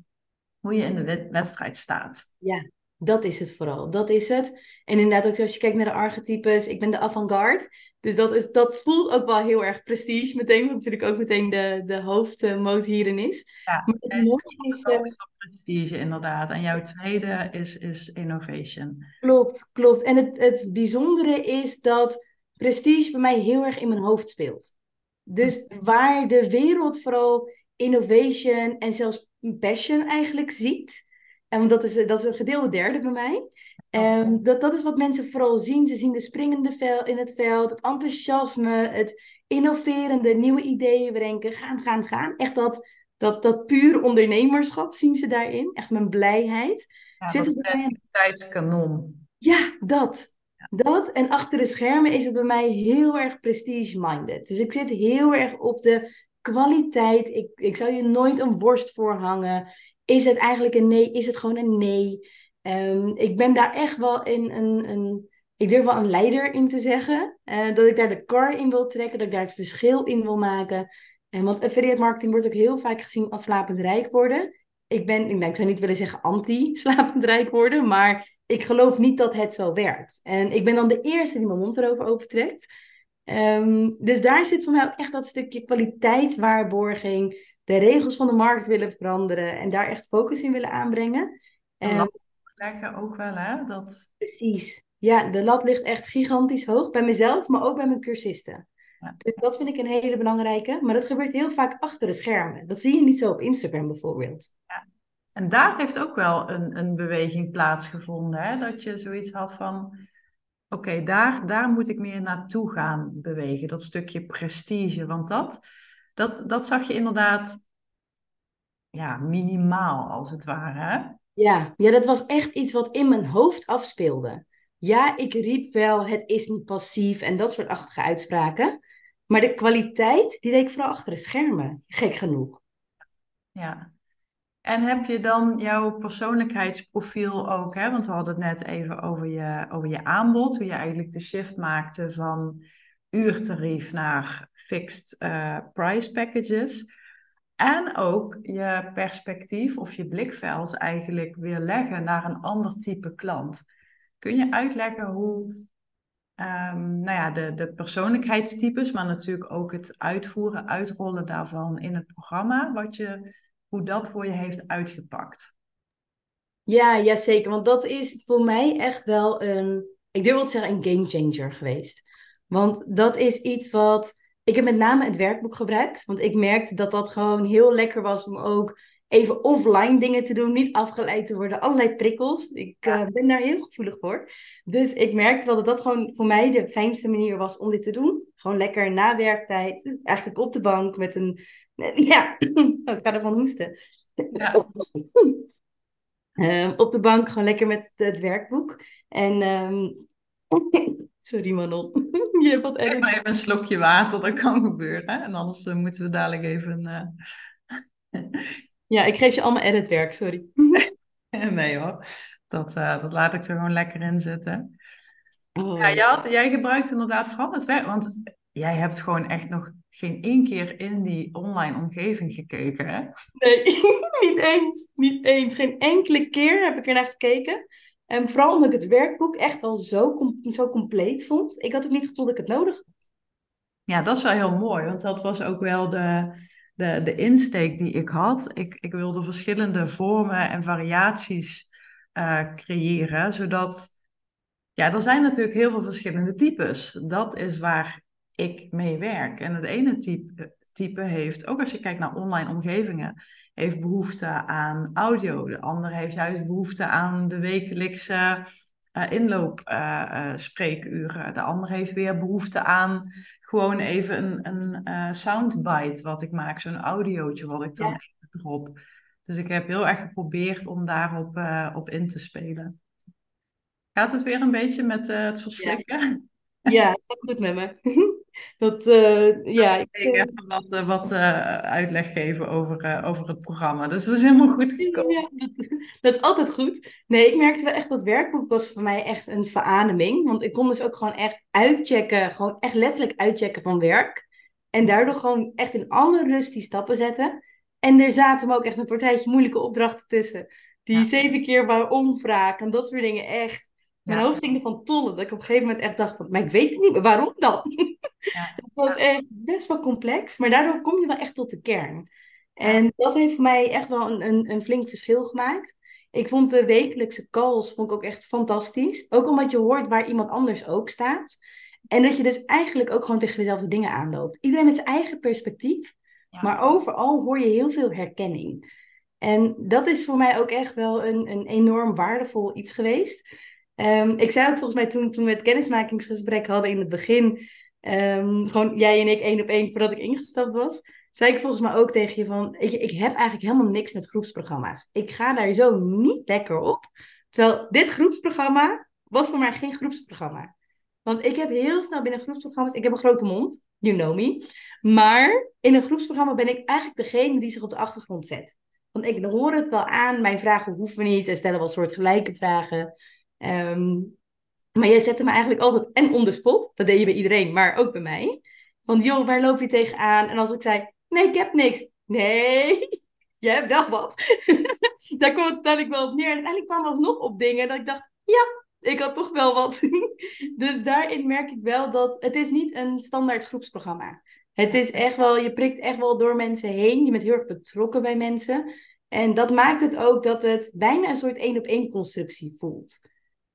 hoe je in de wedstrijd staat. Ja, dat is het vooral. Dat is het. En inderdaad, ook als je kijkt naar de archetypes, ik ben de avant-garde. Dus dat, is, dat voelt ook wel heel erg prestige meteen, wat natuurlijk ook meteen de, de hoofdmoot hierin is. Ja, maar het mooie is... Uh, prestige inderdaad. En jouw tweede is, is innovation. Klopt, klopt. En het, het bijzondere is dat prestige bij mij heel erg in mijn hoofd speelt. Dus waar de wereld vooral innovation en zelfs passion eigenlijk ziet. En dat is, dat is een gedeelde derde bij mij. Um, dat, dat is wat mensen vooral zien. Ze zien de springende vel in het veld, het enthousiasme, het innoverende, nieuwe ideeën bedenken, gaan, gaan, gaan. Echt dat, dat, dat puur ondernemerschap zien ze daarin. Echt mijn blijheid. Ja, Zit dat tijdskanon. Ja, dat. Dat. En achter de schermen is het bij mij heel erg prestige-minded. Dus ik zit heel erg op de kwaliteit. Ik, ik zou je nooit een worst voorhangen. Is het eigenlijk een nee? Is het gewoon een nee? Um, ik ben daar echt wel in een, een ik durf wel een leider in te zeggen. Uh, dat ik daar de kar in wil trekken, dat ik daar het verschil in wil maken. En want affiliate marketing wordt ook heel vaak gezien als slapend rijk worden. Ik ben, ik, denk, ik zou niet willen zeggen anti-slapend rijk worden, maar ik geloof niet dat het zo werkt. En ik ben dan de eerste die mijn mond erover opentrekt. Um, dus daar zit voor mij ook echt dat stukje kwaliteitswaarborging, de regels van de markt willen veranderen en daar echt focus in willen aanbrengen. En leggen ook wel, hè? Dat... Precies. Ja, de lat ligt echt gigantisch hoog bij mezelf, maar ook bij mijn cursisten. Ja. Dus dat vind ik een hele belangrijke. Maar dat gebeurt heel vaak achter de schermen. Dat zie je niet zo op Instagram bijvoorbeeld. Ja. En daar heeft ook wel een, een beweging plaatsgevonden. Hè? Dat je zoiets had van: oké, daar, daar moet ik meer naartoe gaan bewegen. Dat stukje prestige. Want dat, dat, dat zag je inderdaad ja, minimaal, als het ware. Hè? Ja, ja, dat was echt iets wat in mijn hoofd afspeelde. Ja, ik riep wel, het is niet passief en dat soort achtige uitspraken. Maar de kwaliteit, die deed ik vooral achter de schermen. Gek genoeg. Ja. En heb je dan jouw persoonlijkheidsprofiel ook, hè? want we hadden het net even over je, over je aanbod, hoe je eigenlijk de shift maakte van uurtarief naar fixed uh, price packages. En ook je perspectief of je blikveld eigenlijk weer leggen naar een ander type klant. Kun je uitleggen hoe um, nou ja, de, de persoonlijkheidstypes, maar natuurlijk ook het uitvoeren, uitrollen daarvan in het programma, wat je, hoe dat voor je heeft uitgepakt? Ja, ja, zeker. Want dat is voor mij echt wel een, ik durf wel te zeggen, een game changer geweest. Want dat is iets wat. Ik heb met name het werkboek gebruikt. Want ik merkte dat dat gewoon heel lekker was om ook even offline dingen te doen, niet afgeleid te worden, allerlei prikkels. Ik eh, ben daar heel gevoelig voor. Dus ik merkte wel dat dat gewoon voor mij de fijnste manier was om dit te doen. Gewoon lekker na werktijd, eigenlijk op de bank met een... Ja, ik ga ervan hoesten. Ja. Uh, op de bank gewoon lekker met het werkboek. En... Um... Sorry Manon, je hebt wat erg. maar even een slokje water, dat kan gebeuren. En anders eh, moeten we dadelijk even... Uh... Ja, ik geef je allemaal editwerk, sorry. nee hoor, dat, uh, dat laat ik er gewoon lekker in zitten. Oh. Ja, jij, had, jij gebruikt inderdaad vooral het werk, want jij hebt gewoon echt nog geen één keer in die online omgeving gekeken, hè? Nee, niet eens. Niet eens. Geen enkele keer heb ik er naar gekeken. En vooral omdat ik het werkboek echt al zo, zo compleet vond. Ik had het niet gevoeld dat ik het nodig had. Ja, dat is wel heel mooi, want dat was ook wel de, de, de insteek die ik had. Ik, ik wilde verschillende vormen en variaties uh, creëren, zodat, ja, er zijn natuurlijk heel veel verschillende types. Dat is waar ik mee werk. En het ene type, type heeft, ook als je kijkt naar online omgevingen, heeft behoefte aan audio. De andere heeft juist behoefte aan de wekelijkse uh, inloopspreekuren. Uh, de andere heeft weer behoefte aan gewoon even een, een soundbite wat ik maak, zo'n audiootje wat ik dan ja. even drop. Dus ik heb heel erg geprobeerd om daarop op in te spelen. Gaat het weer een beetje met het verslikken? Ja, ja goed met me. Dat, uh, ja. Ik even wat, uh, wat uh, uitleg geven over, over het programma. Dus dat is helemaal goed gekomen. Ja, dat, dat, is altijd goed. Nee, ik merkte wel echt dat werkboek was voor mij echt een verademing. Want ik kon dus ook gewoon echt uitchecken, gewoon echt letterlijk uitchecken van werk. En daardoor gewoon echt in alle rust die stappen zetten. En er zaten me ook echt een partijtje moeilijke opdrachten tussen. Die ja. zeven keer waarom vragen en dat soort dingen echt. Mijn ja. hoofd ging ervan tollen. Dat ik op een gegeven moment echt dacht van, maar ik weet niet meer, waarom dan? Ja. Het was echt best wel complex, maar daardoor kom je wel echt tot de kern. En dat heeft voor mij echt wel een, een, een flink verschil gemaakt. Ik vond de wekelijkse calls vond ik ook echt fantastisch. Ook omdat je hoort waar iemand anders ook staat. En dat je dus eigenlijk ook gewoon tegen dezelfde dingen aanloopt. Iedereen met zijn eigen perspectief. Ja. Maar overal hoor je heel veel herkenning. En dat is voor mij ook echt wel een, een enorm waardevol iets geweest. Um, ik zei ook volgens mij toen, toen we het kennismakingsgesprek hadden in het begin, um, gewoon jij en ik één op één voordat ik ingestapt was, zei ik volgens mij ook tegen je van, ik, ik heb eigenlijk helemaal niks met groepsprogramma's. Ik ga daar zo niet lekker op. Terwijl dit groepsprogramma was voor mij geen groepsprogramma. Want ik heb heel snel binnen groepsprogramma's, ik heb een grote mond, you know me. Maar in een groepsprogramma ben ik eigenlijk degene die zich op de achtergrond zet. Want ik hoor het wel aan, mijn vragen hoeven niet, en stellen wel soort gelijke vragen. Um, maar jij zette me eigenlijk altijd en on the spot. Dat deed je bij iedereen, maar ook bij mij. Van joh, waar loop je tegenaan? En als ik zei, Nee, ik heb niks. Nee, je hebt wel wat. Daar komt het uiteindelijk wel op neer. En uiteindelijk kwam alsnog op dingen dat ik dacht, ja, ik had toch wel wat. dus daarin merk ik wel dat het is niet een standaard groepsprogramma. Het is echt wel, je prikt echt wel door mensen heen. Je bent heel erg betrokken bij mensen. En dat maakt het ook dat het bijna een soort één-op-één constructie voelt.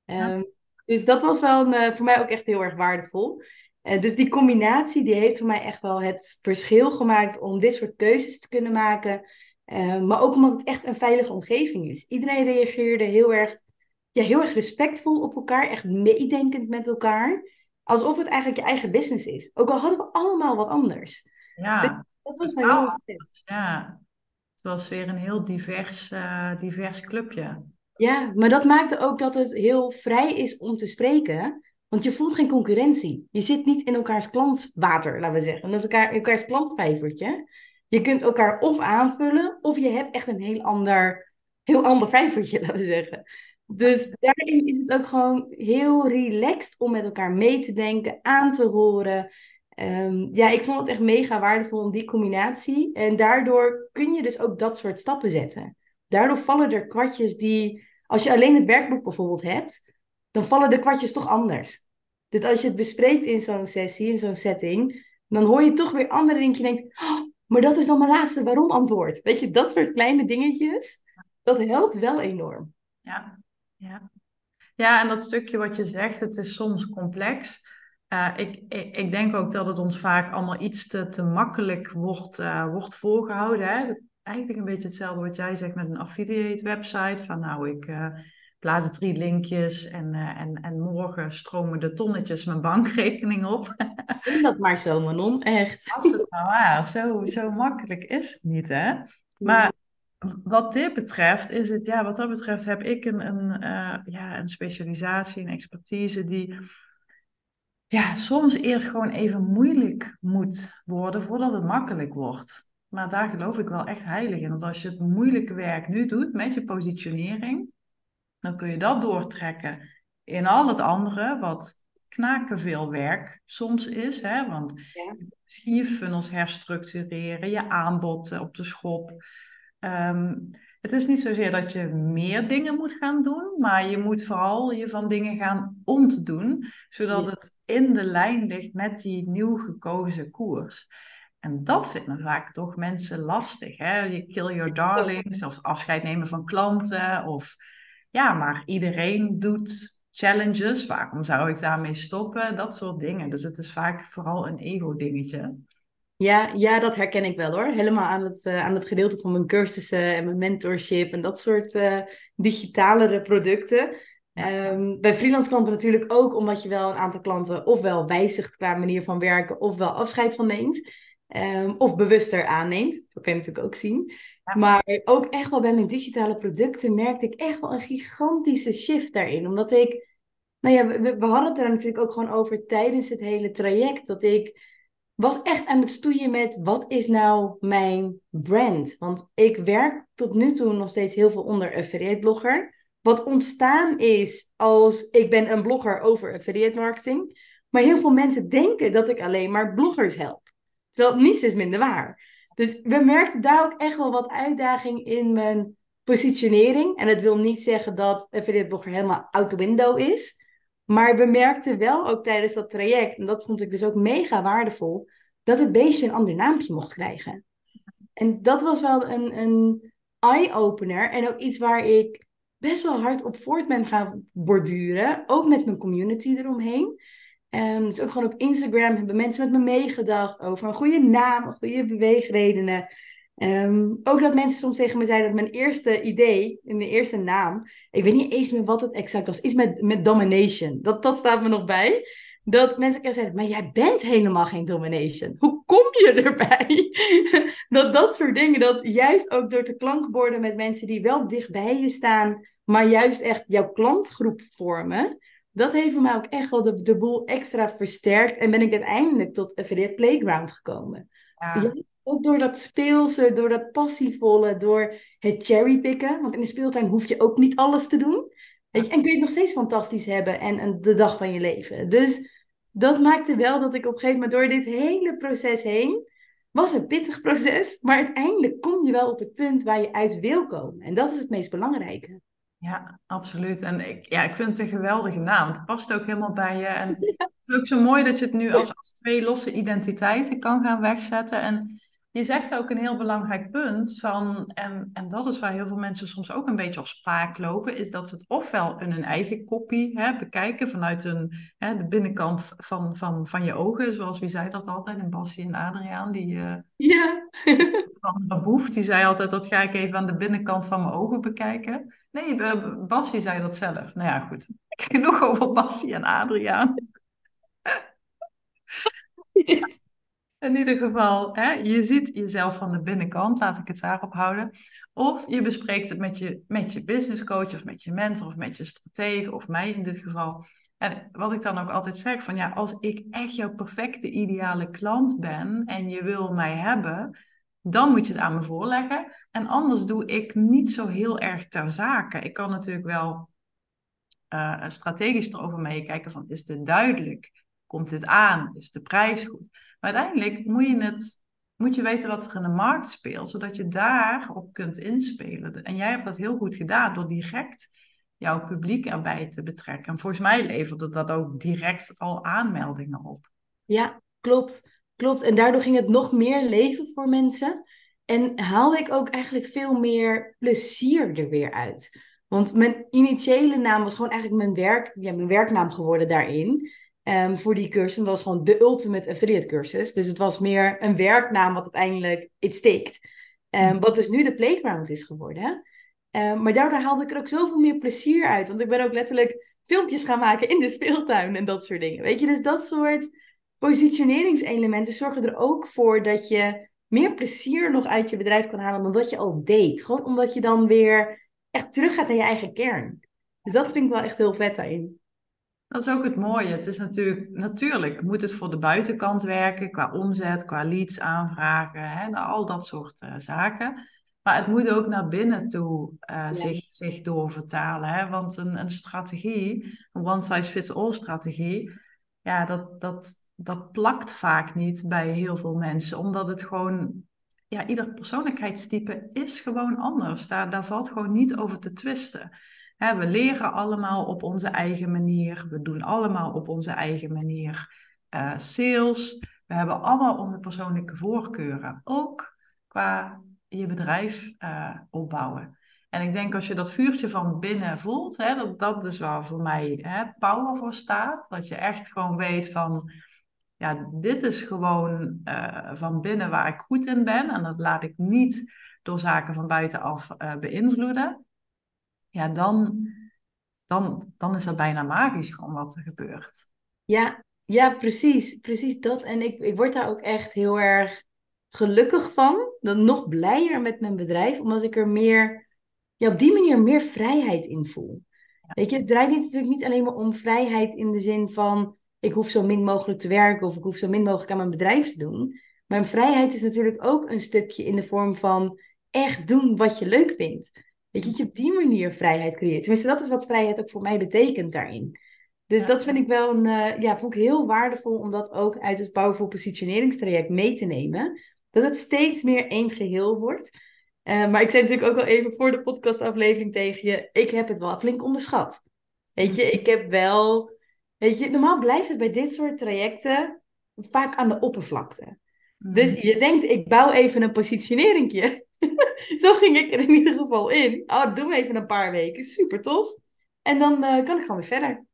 Ehm, dus dat was wel een, eh, voor mij ook echt heel erg waardevol. Uh, dus die combinatie die heeft voor mij echt wel het verschil gemaakt om dit soort keuzes te kunnen maken. Uh, maar ook omdat het echt een veilige omgeving is. Iedereen reageerde heel erg, ja, heel erg respectvol op elkaar, echt meedenkend met elkaar. Alsof het eigenlijk je eigen business is. Ook al hadden we allemaal wat anders. Ja, dat was heel Ja, het was weer een heel divers, uh, divers clubje. Ja, maar dat maakte ook dat het heel vrij is om te spreken. Want je voelt geen concurrentie. Je zit niet in elkaars klantwater, laten we zeggen. In elkaar, elkaars klantvijvertje. Je kunt elkaar of aanvullen, of je hebt echt een heel ander, heel ander vijvertje, laten we zeggen. Dus daarin is het ook gewoon heel relaxed om met elkaar mee te denken, aan te horen. Ehm, ja, ik vond het echt mega waardevol in die combinatie. En daardoor kun je dus ook dat soort stappen zetten. Daardoor vallen er kwartjes die, als je alleen het werkboek bijvoorbeeld hebt, dan vallen de kwartjes toch anders. Dat als je het bespreekt in zo'n sessie, in zo'n setting, dan hoor je toch weer andere dingen. Je denkt, oh, maar dat is dan mijn laatste waarom antwoord. Weet je, dat soort kleine dingetjes, dat helpt wel enorm. Ja, ja. ja en dat stukje wat je zegt, het is soms complex. Uh, ik, ik, denk ook dat het ons vaak allemaal iets te, te makkelijk wordt, uh, wordt voorgehouden. Hè? Eigenlijk een beetje hetzelfde wat jij zegt met een affiliate website. Van nou, ik, uh, plaats drie linkjes en, uh, en, en morgen stromen de tonnetjes mijn bankrekening op. Is dat maar zo, Manon, echt. Als het nou waar, zo, zo makkelijk is het niet, hè? Maar wat dit betreft is het, ja, wat dat betreft heb ik een, een, uh, ja, een specialisatie, een expertise die ja, soms eerst gewoon even moeilijk moet worden voordat het makkelijk wordt. Maar daar geloof ik wel echt heilig in. Want als je het moeilijke werk nu doet met je positionering, dan kun je dat doortrekken in al het andere, wat knaken veel werk soms is. Hè? Want ja. misschien je funnels herstructureren, je aanbod op de schop. Um, het is niet zozeer dat je meer dingen moet gaan doen, maar je moet vooral je van dingen gaan ontdoen, zodat het in de lijn ligt met die nieuw gekozen koers. En dat vinden vaak toch mensen lastig. Hè? Je kill your darlings, of afscheid nemen van klanten, of ja, maar iedereen doet challenges. Waarom zou ik daarmee stoppen? Dat soort dingen. Dus het is vaak vooral een ego-dingetje. Ja, ja, dat herken ik wel hoor. Helemaal aan het, uh, aan het gedeelte van mijn cursussen en mijn mentorship en dat soort uh, digitalere producten. Um, bij freelance klanten natuurlijk ook, omdat je wel een aantal klanten ofwel wijzigt qua manier van werken, ofwel afscheid van neemt. Um, of bewuster aanneemt. Zo kan je natuurlijk ook zien. Maar ook echt wel bij mijn digitale producten merkte ik echt wel een gigantische shift daarin. Omdat ik, nou ja, we, we hadden het er natuurlijk ook gewoon over tijdens het hele traject. Dat ik was echt aan het stoeien met wat is nou mijn brand? Want ik werk tot nu toe nog steeds heel veel onder affiliate blogger. Wat ontstaan is als ik ben een blogger over affiliate marketing. Maar heel veel mensen denken dat ik alleen maar bloggers help. Terwijl niets is minder waar. Dus we merkten daar ook echt wel wat uitdaging in mijn positionering. En het wil niet zeggen dat affiliate blogger helemaal out the window is. Maar we merkten wel ook tijdens dat traject, en dat vond ik dus ook mega waardevol, dat het beestje een ander naampje mocht krijgen. En dat was wel een, een eye-opener en ook iets waar ik best wel hard op voort ben gaan borduren. Ook met mijn community eromheen. Um, dus ook gewoon op Instagram hebben mensen met me meegedacht over een goede naam, goede beweegredenen. Um, ook dat mensen soms tegen me zeiden dat mijn eerste idee, in de eerste naam, ik weet niet eens meer wat het exact was, iets met, met domination. Dat, dat staat me nog bij. Dat mensen kunnen zeiden, maar jij bent helemaal geen domination. Hoe kom je erbij? dat dat soort dingen, dat juist ook door te klankborden met mensen die wel dicht bij je staan, maar juist echt jouw klantgroep vormen dat heeft voor mij ook echt wel de, de boel extra versterkt. En ben ik uiteindelijk tot Affiliate Playground gekomen. Ja. ook door dat speelse, door dat passievolle, door het cherrypicken. Want in de speeltuin hoef je ook niet alles te doen. Weet je? En kun je het nog steeds fantastisch hebben en, en de dag van je leven. Dus dat maakte wel dat ik op een gegeven moment door dit hele proces heen Was een pittig proces, maar uiteindelijk kom je wel op het punt waar je uit wil komen. En dat is het meest belangrijke. Ja, absoluut. En ik, ja, ik vind het een geweldige naam. Het past ook helemaal bij je. En het is ook zo mooi dat je het nu als, als twee losse identiteiten kan gaan wegzetten. En je zegt ook een heel belangrijk punt van, en, en dat is waar heel veel mensen soms ook een beetje op spaak lopen, is dat ze het ofwel in hun eigen kopie hè, bekijken vanuit een, hè, de binnenkant van, van, van je ogen, zoals wie zei dat altijd, in Bassie en Adriaan, die uh, ja. van Boef, die zei altijd, dat ga ik even aan de binnenkant van mijn ogen bekijken. Nee, uh, Bassie zei dat zelf. Nou ja, goed. Genoeg over Bassie en Adriaan. In ieder geval, hè, je ziet jezelf van de binnenkant, laat ik het daarop houden. Of je bespreekt het met je, met je business coach of met je mentor of met je stratege of mij in dit geval. En wat ik dan ook altijd zeg, van ja, als ik echt jouw perfecte ideale klant ben en je wil mij hebben, dan moet je het aan me voorleggen. En anders doe ik niet zo heel erg ter zake. Ik kan natuurlijk wel uh, strategisch erover meekijken van is dit duidelijk? Komt dit aan? Is de prijs goed? Maar uiteindelijk moet je, het, moet je weten wat er in de markt speelt, zodat je daarop kunt inspelen. En jij hebt dat heel goed gedaan door direct jouw publiek erbij te betrekken. En volgens mij leverde dat ook direct al aanmeldingen op. Ja, klopt. Klopt. En daardoor ging het nog meer leven voor mensen. En haalde ik ook eigenlijk veel meer plezier er weer uit. Want mijn initiële naam was gewoon eigenlijk mijn, werk, ja, mijn werknaam geworden daarin. Ehm, voor die cursus. Dat was gewoon de ultimate affiliate cursus. Dus het was meer een werknaam wat uiteindelijk it stikt. Um, wat dus nu de playground is geworden. Um, maar daardoor haalde ik er ook zoveel meer plezier uit. Want ik ben ook letterlijk filmpjes gaan maken in de speeltuin en dat soort dingen. Weet je, dus dat soort positioneringselementen zorgen er ook voor dat je meer plezier nog uit je bedrijf kan halen dan dat je al deed. Gewoon omdat je dan weer echt terug gaat naar je eigen kern. Dus dat vind ik wel echt heel vet daarin. Dat is ook het mooie. Het is natuurlijk, natuurlijk moet het voor de buitenkant werken, qua omzet, qua leads aanvragen, hè, al dat soort uh, zaken. Maar het moet ook naar binnen toe uh, zich, zich doorvertalen. Hè? Want een, een strategie, een one-size-fits-all strategie, ja, dat, dat, dat plakt vaak niet bij heel veel mensen. Omdat het gewoon, ja, ieder persoonlijkheidstype is gewoon anders. Daar, daar valt gewoon niet over te twisten we leren allemaal op onze eigen manier. We doen allemaal op onze eigen manier uh, sales. We hebben allemaal onze persoonlijke voorkeuren. Ook qua je bedrijf uh, opbouwen. En ik denk als je dat vuurtje van binnen voelt, hè, dat, dat is waar voor mij hè, power voor staat. Dat je echt gewoon weet van, ja, dit is gewoon uh, van binnen waar ik goed in ben. En dat laat ik niet door zaken van buitenaf beïnvloeden ja, dan, dan, dan is dat bijna magisch gewoon wat er gebeurt. Ja, ja precies. Precies dat. En ik, ik word daar ook echt heel erg gelukkig van. Dan nog blijer met mijn bedrijf, omdat ik er meer, ja, op die manier meer vrijheid in voel. Weet je, het draait natuurlijk niet alleen maar om vrijheid in de zin van ik hoef zo min mogelijk te werken of ik hoef zo min mogelijk aan mijn bedrijf te doen. Maar vrijheid is natuurlijk ook een stukje in de vorm van echt doen wat je leuk vindt. Weet je, dat je op die manier vrijheid creëert. Tenminste, dat is wat vrijheid ook voor mij betekent daarin. Dus dat vind ik wel een, uh, ja, vond ik heel waardevol om dat ook uit het Powerful Positioneringstraject mee te nemen. Dat het steeds meer één geheel wordt. Uh, maar ik zei natuurlijk ook al even voor de podcastaflevering tegen je, ik heb het wel flink onderschat. Weet je, ik heb wel, weet je, normaal blijft het bij dit soort trajecten vaak aan de oppervlakte. Dus mm. je denkt, ik bouw even een positioneringje. Zo ging ik er in ieder geval in. Oh, doe me even een paar weken. Super tof. En dan uh, kan ik gewoon weer verder.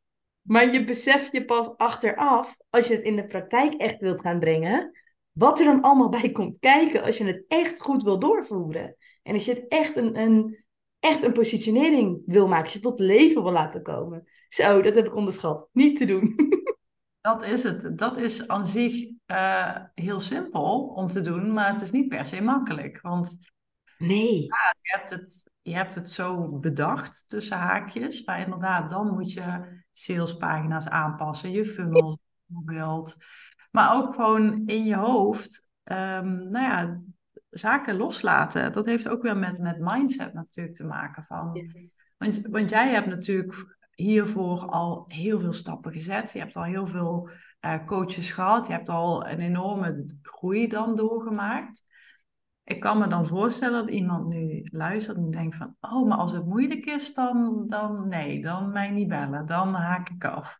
Maar je beseft je pas achteraf, als je het in de praktijk echt wilt gaan brengen, wat er dan allemaal bij komt kijken als je het echt goed wil doorvoeren. En als je het echt een, een, echt een positionering wil maken, als je het tot leven wil laten komen. Zo, dat heb ik onderschat. Niet te doen. Dat is het. Dat is aan zich uh, heel simpel om te doen, maar het is niet per se makkelijk. Want nee. Ja, je, hebt het, je hebt het zo bedacht tussen haakjes, maar inderdaad, dan moet je salespagina's aanpassen, je funnels bijvoorbeeld. Maar ook gewoon in je hoofd, um, nou ja, zaken loslaten. Dat heeft ook weer met, met mindset natuurlijk te maken. Van, want, want jij hebt natuurlijk hiervoor al heel veel stappen gezet. Je hebt al heel veel uh, coaches gehad. Je hebt al een enorme groei dan doorgemaakt. Ik kan me dan voorstellen dat iemand nu luistert en denkt van... Oh, maar als het moeilijk is, dan, dan nee, dan mij niet bellen. Dan haak ik af.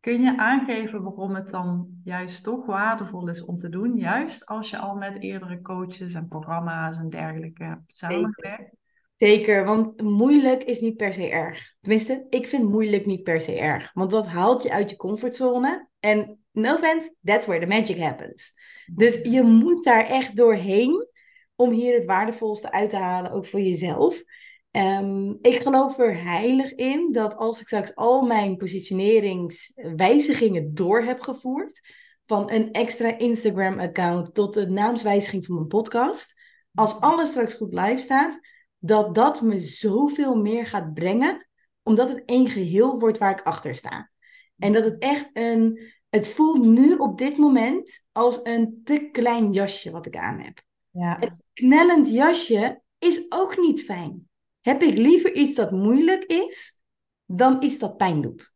Kun je aangeven waarom het dan juist toch waardevol is om te doen? Juist als je al met eerdere coaches en programma's en dergelijke hebt samengewerkt? Zeker, want moeilijk is niet per se erg. Tenminste, ik vind moeilijk niet per se erg. Want dat haalt je uit je comfortzone. En no offense, that's where the magic happens. Dus je moet daar echt doorheen om hier het waardevolste uit te halen, ook voor jezelf. Ehm, ik geloof er heilig in dat als ik straks al mijn positioneringswijzigingen door heb gevoerd, van een extra Instagram-account tot de naamswijziging van mijn podcast, als alles straks goed live staat, dat dat me zoveel meer gaat brengen, omdat het één geheel wordt waar ik achter sta. En dat het echt een, het voelt nu op dit moment als een te klein jasje wat ik aan heb. Ja. Een knellend jasje is ook niet fijn. Heb ik liever iets dat moeilijk is, dan iets dat pijn doet.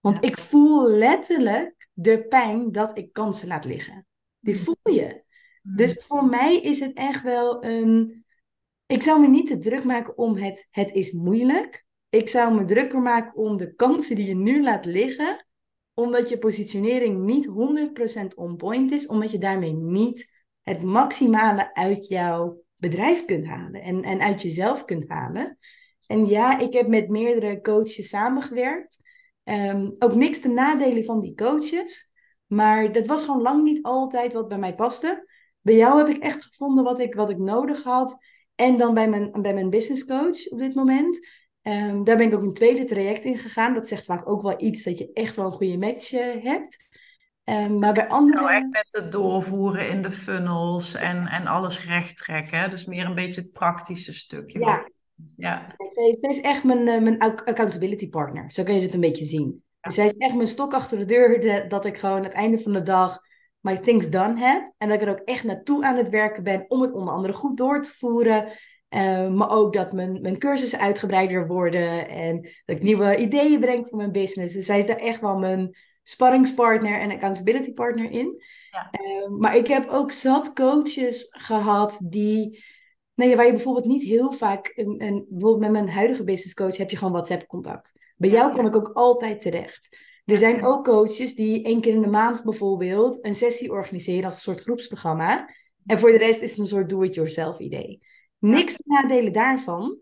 Want ik voel letterlijk de pijn dat ik kansen laat liggen. Die mm. voel je. Mm. Dus voor mij is het echt wel een. Ik zou me niet te druk maken om het, het is moeilijk. Ik zou me drukker maken om de kansen die je nu laat liggen, omdat je positionering niet 100% on point is, omdat je daarmee niet het maximale uit jouw bedrijf kunt halen en, en uit jezelf kunt halen. En ja, ik heb met meerdere coaches samengewerkt. Ehm, ook niks te nadelen van die coaches. Maar dat was gewoon lang niet altijd wat bij mij paste. Bij jou heb ik echt gevonden wat ik, wat ik nodig had. En dan bij mijn, bij mijn business coach op dit moment. Um, daar ben ik ook een tweede traject in gegaan. Dat zegt vaak ook wel iets dat je echt wel een goede match uh, hebt. Um, maar bij anderen... Nou echt met het doorvoeren in de funnels en, en alles recht trekken. Dus meer een beetje het praktische stukje. Ja. ja. Zij, zij, is echt mijn, uh, mijn accountability partner. Zo kun je het een beetje zien. Dus zij is echt mijn stok achter de deur. De, dat ik gewoon aan het einde van de dag my things done heb. En dat ik er ook echt naartoe aan het werken ben om het onder andere goed door te voeren. Uh, maar ook dat mijn, mijn cursussen uitgebreider worden en dat ik nieuwe ideeën breng voor mijn business. Dus zij is daar echt wel mijn, sparringspartner en accountability partner in. Ja. Ehm, maar ik heb ook zat coaches gehad die, nee, waar je bijvoorbeeld niet heel vaak, een, een, bijvoorbeeld met mijn huidige business coach heb je gewoon WhatsApp contact. Bij jou kom ik ook altijd terecht. Er zijn ook coaches die één keer in de maand bijvoorbeeld een sessie organiseren als een soort groepsprogramma. En voor de rest is het een soort do-it-yourself idee. Niks te nadelen daarvan,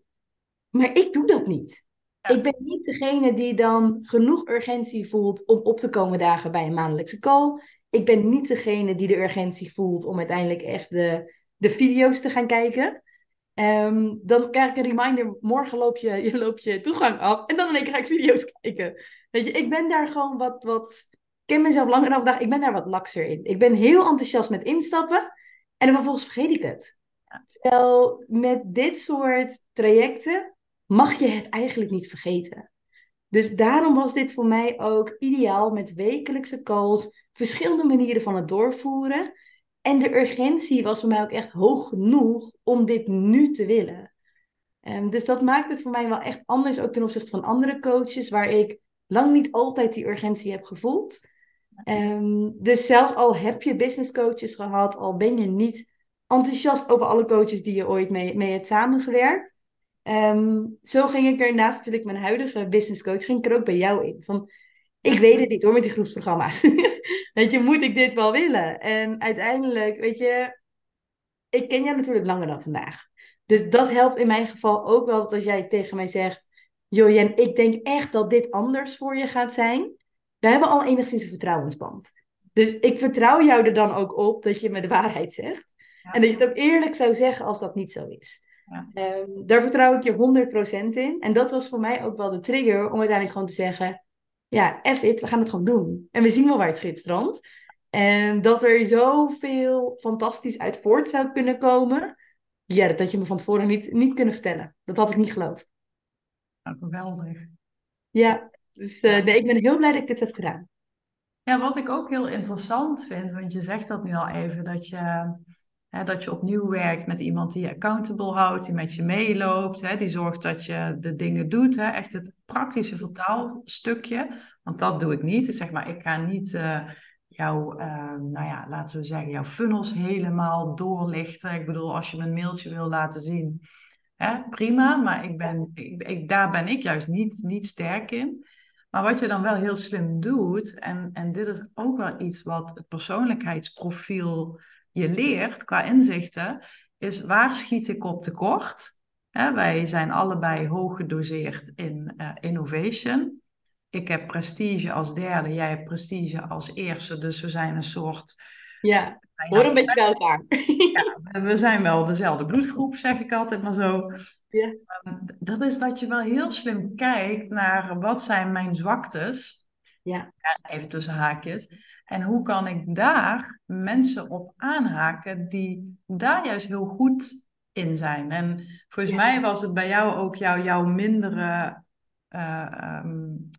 maar ik doe dat niet. Ik ben niet degene die dan genoeg urgentie voelt om op te komen dagen bij een maandelijkse call. Ik ben niet degene die de urgentie voelt om uiteindelijk echt de, de video's te gaan kijken. Um, dan krijg ik een reminder, morgen loop je, je, loop je toegang af. En dan ga ik video's kijken. Weet je, ik ben daar gewoon wat, wat... Ik ken mezelf langer dan vandaag. Ik ben daar wat lakser in. Ik ben heel enthousiast met instappen. En dan vervolgens vergeet ik het. Terwijl met dit soort trajecten mag je het eigenlijk niet vergeten. Dus daarom was dit voor mij ook ideaal met wekelijkse calls, verschillende manieren van het doorvoeren. En de urgentie was voor mij ook echt hoog genoeg om dit nu te willen. Um, dus dat maakt het voor mij wel echt anders, ook ten opzichte van andere coaches, waar ik lang niet altijd die urgentie heb gevoeld. Um, dus zelfs al heb je business coaches gehad, al ben je niet enthousiast over alle coaches die je ooit mee, mee hebt samengewerkt, Ehm, zo ging ik er naast natuurlijk mijn huidige business coach, ging ik er ook bij jou in. Van, ik weet het niet hoor met die groepsprogramma's. weet je, moet ik dit wel willen? En uiteindelijk, weet je, ik ken jou natuurlijk langer dan vandaag. Dus dat helpt in mijn geval ook wel dat als jij tegen mij zegt, joh Jen, ik denk echt dat dit anders voor je gaat zijn. We hebben al enigszins een vertrouwensband. Dus ik vertrouw jou er dan ook op dat je me de waarheid zegt. En dat je het ook eerlijk zou zeggen als dat niet zo is. Ehm, daar vertrouw ik je 100% in. En dat was voor mij ook wel de trigger om uiteindelijk gewoon te zeggen: Ja, F it, we gaan het gewoon doen. En we zien wel waar het schip strandt. En dat er zoveel fantastisch uit voort zou kunnen komen. Ja, dat had je me van tevoren niet, niet kunnen vertellen. Dat had ik niet geloofd. Nou, geweldig. Ja, dus uh, nee, ik ben heel blij dat ik dit heb gedaan. Ja, wat ik ook heel interessant vind, want je zegt dat nu al even, dat je Hè, dat je opnieuw werkt met iemand die je accountable houdt, die met je meeloopt, hè, die zorgt dat je de dingen doet. Hè, echt het praktische vertaalstukje. Want dat doe ik niet. Dus zeg maar, ik ga niet uh, jouw, uh, nou ja, laten we zeggen, jouw funnels helemaal doorlichten. Ik bedoel, als je me een mailtje wil laten zien, hè, prima. Maar ik ben, ik, daar ben ik juist niet, niet sterk in. Maar wat je dan wel heel slim doet, en, en dit is ook wel iets wat het persoonlijkheidsprofiel je leert qua inzichten, is waar schiet ik op tekort? Hè, wij zijn allebei hoog gedoseerd in uh, innovation. Ik heb prestige als derde, jij hebt prestige als eerste. Dus we zijn een soort. Ja, hoor een beetje bij elkaar. Ja, we zijn wel dezelfde bloedgroep, zeg ik altijd maar zo. Ja. Ehm, dat is dat je wel heel slim kijkt naar wat zijn mijn zwaktes. Ja. Even tussen haakjes. En hoe kan ik daar mensen op aanhaken die daar juist heel goed in zijn? En volgens mij was het bij jou ook jouw, jouw mindere uh, um,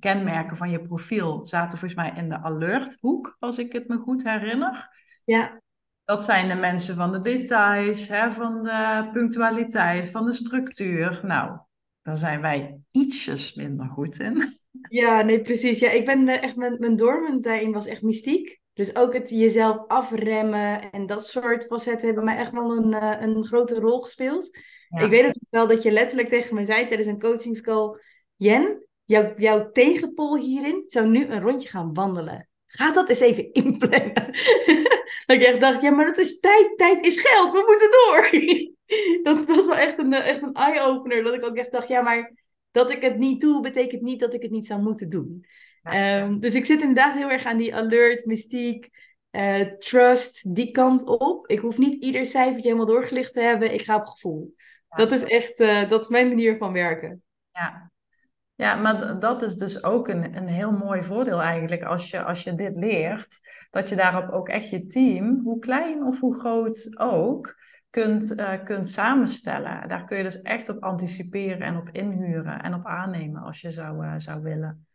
kenmerken van je profiel zaten volgens mij in de alerthoek, als ik het me goed herinner. Ja. Dat zijn de mensen van de details, hè, van de punctualiteit, van de structuur. Nou, daar zijn wij ietsjes minder goed in. Ja, nee, precies. Ja, ik ben echt, mijn, mijn daarin was echt mystiek. Dus ook het jezelf afremmen en dat soort facetten hebben mij echt wel een, uh, een grote rol gespeeld. Ik weet ook wel dat je letterlijk tegen me zei tijdens een coachingscall... Jen, jouw, jouw tegenpol hierin zou nu een rondje gaan wandelen. Ga dat eens even inplannen. dat ik echt dacht, ja, maar dat is tijd. Tijd is geld. We moeten door. dat was wel echt een, echt een eye-opener. Dat ik ook echt dacht, ja, maar dat ik het niet doe, betekent niet dat ik het niet zou moeten doen. Ehm, dus ik zit inderdaad heel erg aan die alert, mystiek, uh, trust, die kant op. Ik hoef niet ieder cijfertje helemaal doorgelicht te hebben. Ik ga op gevoel. Dat is echt, uh, dat is mijn manier van werken. Ja, ja, maar dat is dus ook een, een heel mooi voordeel eigenlijk als je, als je dit leert. Dat je daarop ook echt je team, hoe klein of hoe groot ook, kunt, uh, kunt samenstellen. Daar kun je dus echt op anticiperen en op inhuren en op aannemen als je zou, uh, zou willen.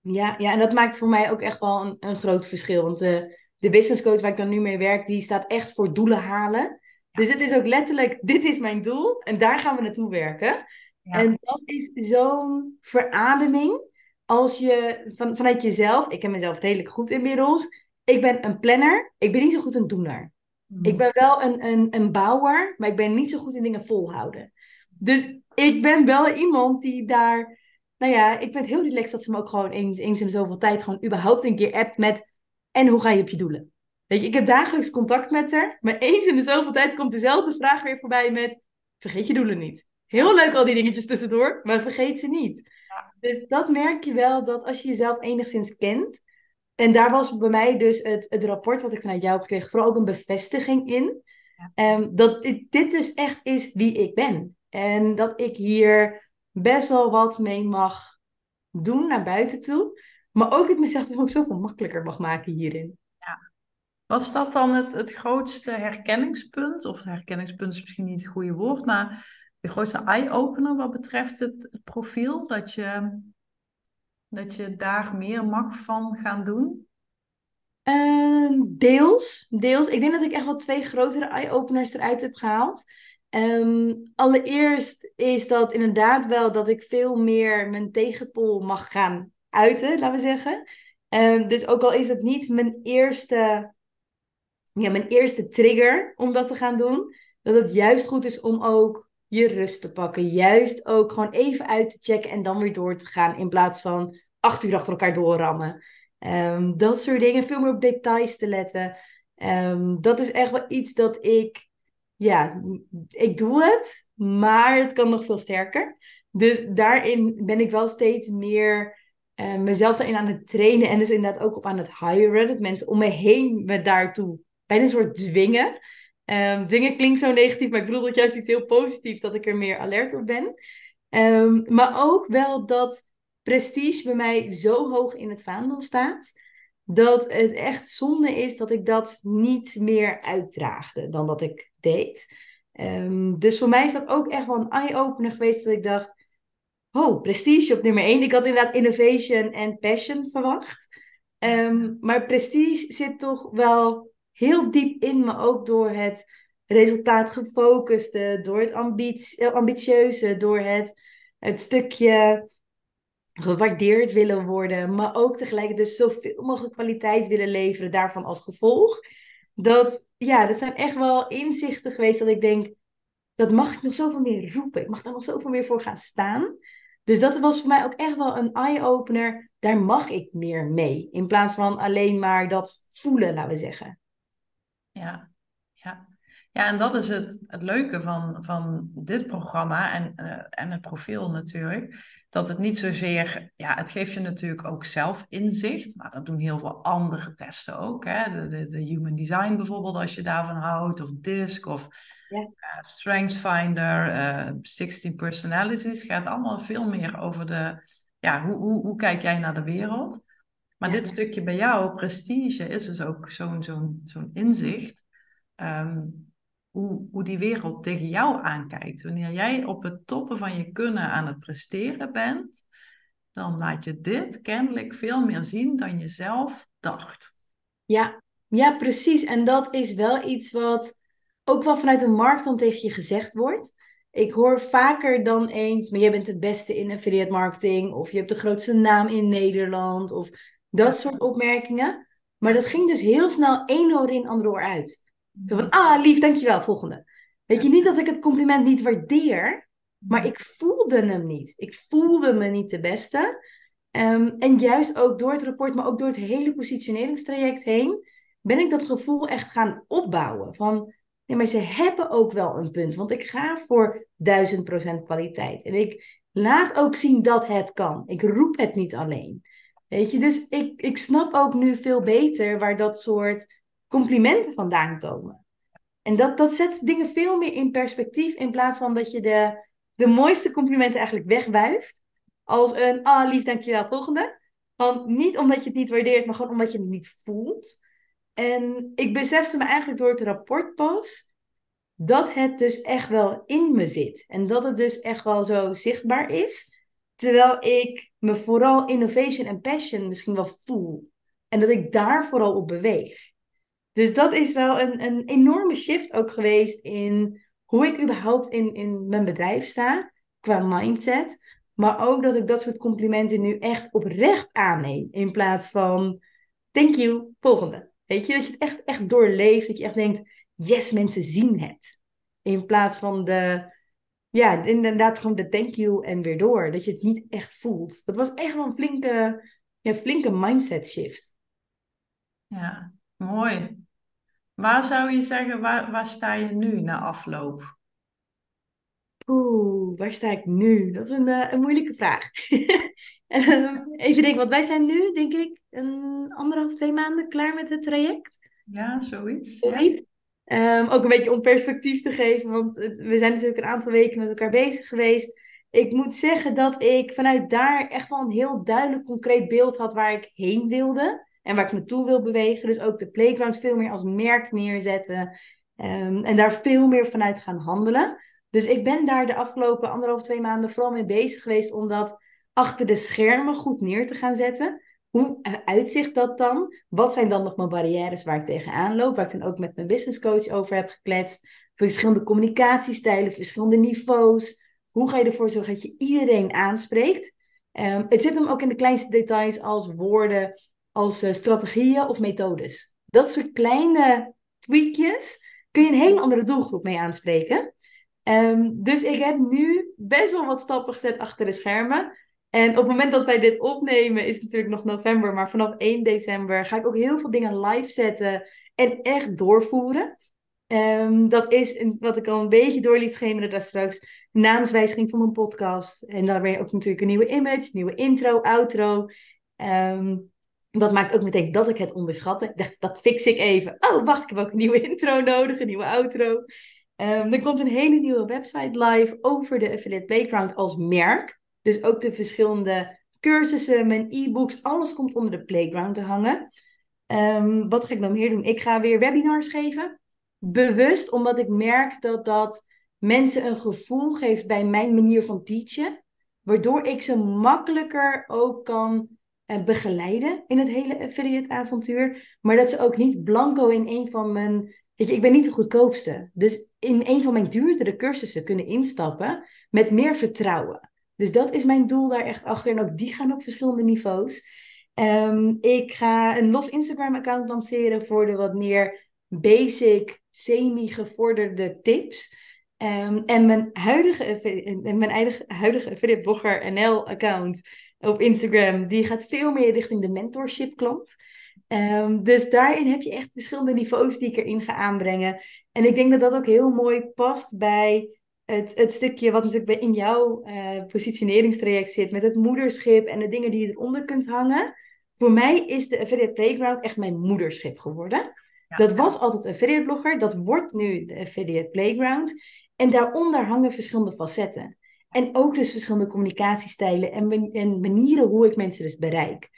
Ja, ja, en dat maakt voor mij ook echt wel een, een groot verschil. Want de, de business coach waar ik dan nu mee werk, die staat echt voor doelen halen. Dus het is ook letterlijk, dit is mijn doel en daar gaan we naartoe werken. En dat is zo'n verademing als je van, vanuit jezelf, ik ken mezelf redelijk goed inmiddels, ik ben een planner, ik ben niet zo goed een doener. Mm. Ik ben wel een, een, een bouwer, maar ik ben niet zo goed in dingen volhouden. Dus ik ben wel iemand die daar, nou ja, ik ben heel relaxed dat ze me ook gewoon eens, eens in zoveel tijd gewoon überhaupt een keer appt met, en hoe ga je op je doelen? Weet je, ik heb dagelijks contact met haar, maar eens in de zoveel tijd komt dezelfde vraag weer voorbij met, vergeet je doelen niet. Heel leuk al die dingetjes tussendoor, maar vergeet ze niet. Dus dat merk je wel dat als je jezelf enigszins kent. En daar was bij mij dus het, het rapport wat ik vanuit jou heb gekregen, vooral ook een bevestiging in. Ja. Um, dat dit, dit dus echt is wie ik ben. En dat ik hier best wel wat mee mag doen naar buiten toe. Maar ook het mezelf ook zoveel makkelijker mag maken hierin. Ja. Was dat dan het, het grootste herkenningspunt? Of herkenningspunt is misschien niet het goede woord, maar de grootste eye-opener wat betreft het, profiel? Dat je, dat je daar meer mag van gaan doen? Uh, deels, deels. Ik denk dat ik echt wel twee grotere eye-openers eruit heb gehaald. Um, allereerst is dat inderdaad wel dat ik veel meer mijn tegenpol mag gaan uiten, laten we zeggen. Um, dus ook al is het niet mijn eerste, ja, mijn eerste trigger om dat te gaan doen, dat het juist goed is om ook je rust te pakken. Juist ook gewoon even uit te checken en dan weer door te gaan. In plaats van acht uur achter elkaar doorrammen. Um, dat soort dingen. Veel meer op details te letten. Um, dat is echt wel iets dat ik. Ja, ik doe het. Maar het kan nog veel sterker. Dus daarin ben ik wel steeds meer uh, mezelf daarin aan het trainen. En dus inderdaad ook op aan het hiren. Dat mensen om me heen me daartoe bijna een soort dwingen. Um, dingen klinkt zo negatief, maar ik bedoel dat juist iets heel positiefs, dat ik er meer alert op ben. Um, maar ook wel dat prestige bij mij zo hoog in het vaandel staat, dat het echt zonde is dat ik dat niet meer uitdraagde dan dat ik deed. Um, dus voor mij is dat ook echt wel een eye-opener geweest dat ik dacht, oh, prestige op nummer 1. Ik had inderdaad innovation en passion verwacht. maar prestige zit toch wel heel diep in me, ook door het resultaatgefocuste, door het ambitie, ambitieuze, door het, het stukje gewaardeerd willen worden, maar ook tegelijkertijd dus zoveel mogelijk kwaliteit willen leveren, daarvan als gevolg. Dat, ja, dat zijn echt wel inzichten geweest dat ik denk, dat mag ik nog zoveel meer roepen. Ik mag daar nog zoveel meer voor gaan staan. Dus dat was voor mij ook echt wel een eye-opener. Daar mag ik meer mee. In plaats van alleen maar dat voelen, laten we zeggen. Ja, ja. Ja, en dat is het, het leuke van, van dit programma en, uh, en het profiel natuurlijk. Dat het niet zozeer, ja, het geeft je natuurlijk ook zelf inzicht, maar dat doen heel veel andere testen ook. Hè? De, de, de Human Design bijvoorbeeld, als je daarvan houdt, of DISC, of ja. uh, StrengthsFinder, uh, eh, 16 Personalities. gaat allemaal veel meer over de, ja, hoe, hoe, hoe kijk jij naar de wereld? Maar dit stukje bij jou, prestige, is dus ook zo'n zo'n zo'n inzicht. Um, hoe, hoe die wereld tegen jou aankijkt. Wanneer jij op het toppen van je kunnen aan het presteren bent, dan laat je dit kennelijk veel meer zien dan je zelf dacht. Ja, ja, precies. En dat is wel iets wat ook wel vanuit de markt dan tegen je gezegd wordt. Ik hoor vaker dan eens, maar jij bent het beste in affiliate marketing, of je hebt de grootste naam in Nederland, of dat soort opmerkingen. Maar dat ging dus heel snel één oor in, ander oor uit. Zo van, ah, lief, dankjewel, volgende. Weet je, niet dat ik het compliment niet waardeer, maar ik voelde hem niet. Ik voelde me niet de beste. Um, en juist ook door het rapport, maar ook door het hele positioneringstraject heen, ben ik dat gevoel echt gaan opbouwen. Van, nee, maar ze hebben ook wel een punt. Want ik ga voor 1000% kwaliteit. En ik laat ook zien dat het kan. Ik roep het niet alleen. Weet je, dus ik, ik snap ook nu veel beter waar dat soort complimenten vandaan komen. En dat, dat zet dingen veel meer in perspectief in plaats van dat je de, de mooiste complimenten eigenlijk wegwuift. Als een, ah lief, dankjewel, volgende. Want niet omdat je het niet waardeert, maar gewoon omdat je het niet voelt. En ik besefte me eigenlijk door het rapport pas dat het dus echt wel in me zit. En dat het dus echt wel zo zichtbaar is. Terwijl ik me vooral innovation en passion misschien wel voel. En dat ik daar vooral op beweeg. Dus dat is wel een, een enorme shift ook geweest in hoe ik überhaupt in, in mijn bedrijf sta, qua mindset. Maar ook dat ik dat soort complimenten nu echt oprecht aanneem. In plaats van, thank you, volgende. Weet je, dat je het echt, echt doorleeft. Dat je echt denkt, yes, mensen zien het. In plaats van de, ja, inderdaad gewoon de thank you en weer door. Dat je het niet echt voelt. Dat was echt wel een flinke, ja, flinke mindset shift. Ja, mooi. Waar zou je zeggen, waar, waar sta je nu na afloop? Oeh, waar sta ik nu? Dat is een, uh, een moeilijke vraag. Ehm, even denken, want wij zijn nu, denk ik, een anderhalf, twee maanden klaar met het traject. Ja, zoiets. zoiets. Um, ook een beetje om perspectief te geven, want we zijn natuurlijk een aantal weken met elkaar bezig geweest. Ik moet zeggen dat ik vanuit daar echt wel een heel duidelijk, concreet beeld had waar ik heen wilde en waar ik me toe wil bewegen. Dus ook de playground veel meer als merk neerzetten um, en daar veel meer vanuit gaan handelen. Dus ik ben daar de afgelopen anderhalf, twee maanden vooral mee bezig geweest om dat achter de schermen goed neer te gaan zetten. Hoe uitzicht dat dan? Wat zijn dan nog mijn barrières waar ik tegenaan loop? Waar ik dan ook met mijn business coach over heb gekletst. Verschillende communicatiestijlen, verschillende niveaus. Hoe ga je ervoor zorgen dat je iedereen aanspreekt? Um, het zit hem ook in de kleinste details als woorden, als uh, strategieën of methodes. Dat soort kleine tweakjes kun je een hele andere doelgroep mee aanspreken. Um, dus ik heb nu best wel wat stappen gezet achter de schermen. En op het moment dat wij dit opnemen is natuurlijk nog november, maar vanaf 1 december ga ik ook heel veel dingen live zetten en echt doorvoeren. Um, dat is wat ik al een beetje door liet schemeren daar straks. Naamswijziging van mijn podcast. En weer ook natuurlijk een nieuwe image, nieuwe intro, outro. Um, dat maakt ook meteen dat ik het onderschatte. Dat, dat fix ik even. Oh, wacht, ik heb ook een nieuwe intro nodig, een nieuwe outro. Um, er komt een hele nieuwe website live over de Affiliate Playground als merk. Dus ook de verschillende cursussen, mijn e-books, alles komt onder de Playground te hangen. Um, wat ga ik dan meer doen? Ik ga weer webinars geven. Bewust, omdat ik merk dat dat mensen een gevoel geeft bij mijn manier van teachen. Waardoor ik ze makkelijker ook kan begeleiden in het hele affiliate avontuur. Maar dat ze ook niet blanco in een van mijn. Weet je, ik ben niet de goedkoopste. Dus in een van mijn duurdere cursussen kunnen instappen met meer vertrouwen. Dus dat is mijn doel daar echt achter. En ook die gaan op verschillende niveaus. Ehm, ik ga een los Instagram-account lanceren voor de wat meer basic, semi-gevorderde tips. Ehm, en mijn huidige, mijn eigen, huidige affiliate blogger NL-account op Instagram, die gaat veel meer richting de mentorship klant. Ehm, dus daarin heb je echt verschillende niveaus die ik erin ga aanbrengen. En ik denk dat dat ook heel mooi past bij het, het stukje wat natuurlijk in jouw uh, positioneringstraject zit, met het moederschip en de dingen die je eronder kunt hangen. Voor mij is de Affiliate Playground echt mijn moederschip geworden. Dat was altijd affiliate blogger, dat wordt nu de Affiliate Playground. En daaronder hangen verschillende facetten. En ook dus verschillende communicatiestijlen en, en manieren hoe ik mensen dus bereik.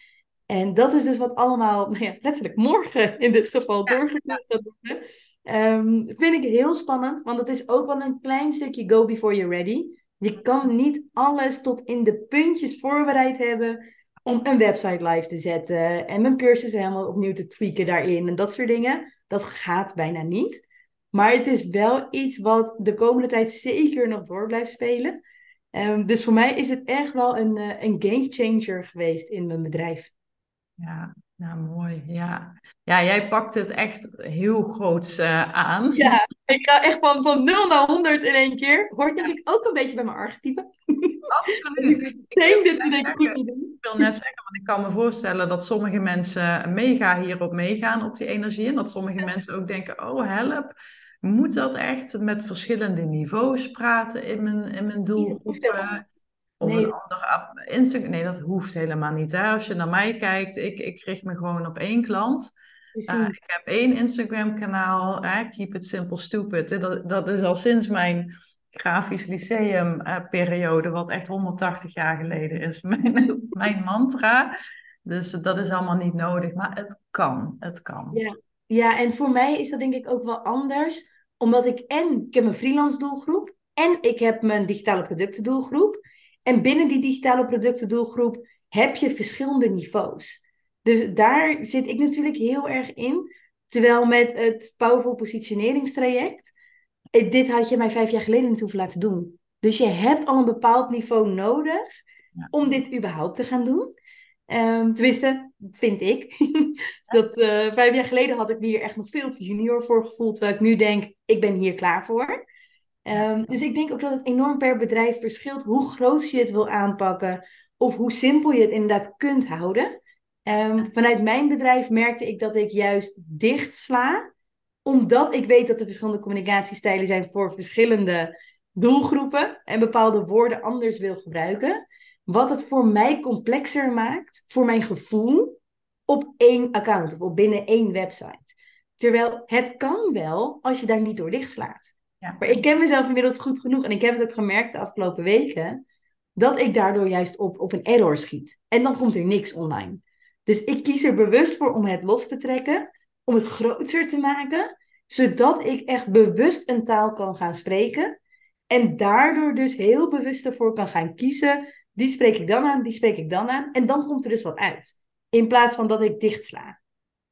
En dat is dus wat allemaal, nou ja, letterlijk morgen in dit geval ja. doorgevoerd gaat worden. Um, vind ik heel spannend, want het is ook wel een klein stukje go before you're ready. Je kan niet alles tot in de puntjes voorbereid hebben om een website live te zetten en mijn cursus helemaal opnieuw te tweaken daarin en dat soort dingen. Dat gaat bijna niet. Maar het is wel iets wat de komende tijd zeker nog door blijft spelen. Um, dus voor mij is het echt wel een, uh, een game changer geweest in mijn bedrijf. Ja, nou mooi. Ja. ja, jij pakt het echt heel groots uh, aan. Ja, ik ga echt van, van 0 naar 100 in één keer. Hoort denk ik ook een beetje bij mijn archetype. Absoluut. ik, denk dit ik, ik wil net zeggen, want ik kan me voorstellen dat sommige mensen mega hierop meegaan op die energie. En dat sommige mensen ook denken, oh help, moet dat echt met verschillende niveaus praten in mijn, in mijn doelgroep? Of nee. een ander Instagram. Nee, dat hoeft helemaal niet. Hè? Als je naar mij kijkt, ik, ik richt me gewoon op één klant. Uh, ik heb één Instagram-kanaal, Keep It Simple Stupid. Dat, dat is al sinds mijn grafisch lyceum-periode, wat echt 180 jaar geleden is, mijn, mijn mantra. Dus dat is allemaal niet nodig, maar het kan. Het kan. Ja. ja, en voor mij is dat denk ik ook wel anders, omdat ik en ik heb mijn freelance doelgroep en ik heb mijn digitale producten doelgroep. En binnen die digitale productendoelgroep heb je verschillende niveaus. Dus daar zit ik natuurlijk heel erg in. Terwijl met het Powerful Positioneringstraject, eh, dit had je mij vijf jaar geleden niet hoeven laten doen. Dus je hebt al een bepaald niveau nodig om dit überhaupt te gaan doen. Um, tenminste, vind ik. dat uh, vijf jaar geleden had ik me hier echt nog veel te junior voor gevoeld. Terwijl ik nu denk, ik ben hier klaar voor. Um, dus ik denk ook dat het enorm per bedrijf verschilt hoe groot je het wil aanpakken of hoe simpel je het inderdaad kunt houden. Um, vanuit mijn bedrijf merkte ik dat ik juist dicht sla, omdat ik weet dat er verschillende communicatiestijlen zijn voor verschillende doelgroepen en bepaalde woorden anders wil gebruiken. Wat het voor mij complexer maakt, voor mijn gevoel, op één account of op binnen één website. Terwijl het kan wel als je daar niet door dicht slaat. Ja. Maar ik ken mezelf inmiddels goed genoeg en ik heb het ook gemerkt de afgelopen weken, dat ik daardoor juist op, op een error schiet. En dan komt er niks online. Dus ik kies er bewust voor om het los te trekken, om het groter te maken, zodat ik echt bewust een taal kan gaan spreken. En daardoor dus heel bewust ervoor kan gaan kiezen. Die spreek ik dan aan, die spreek ik dan aan. En dan komt er dus wat uit. In plaats van dat ik dichtsla.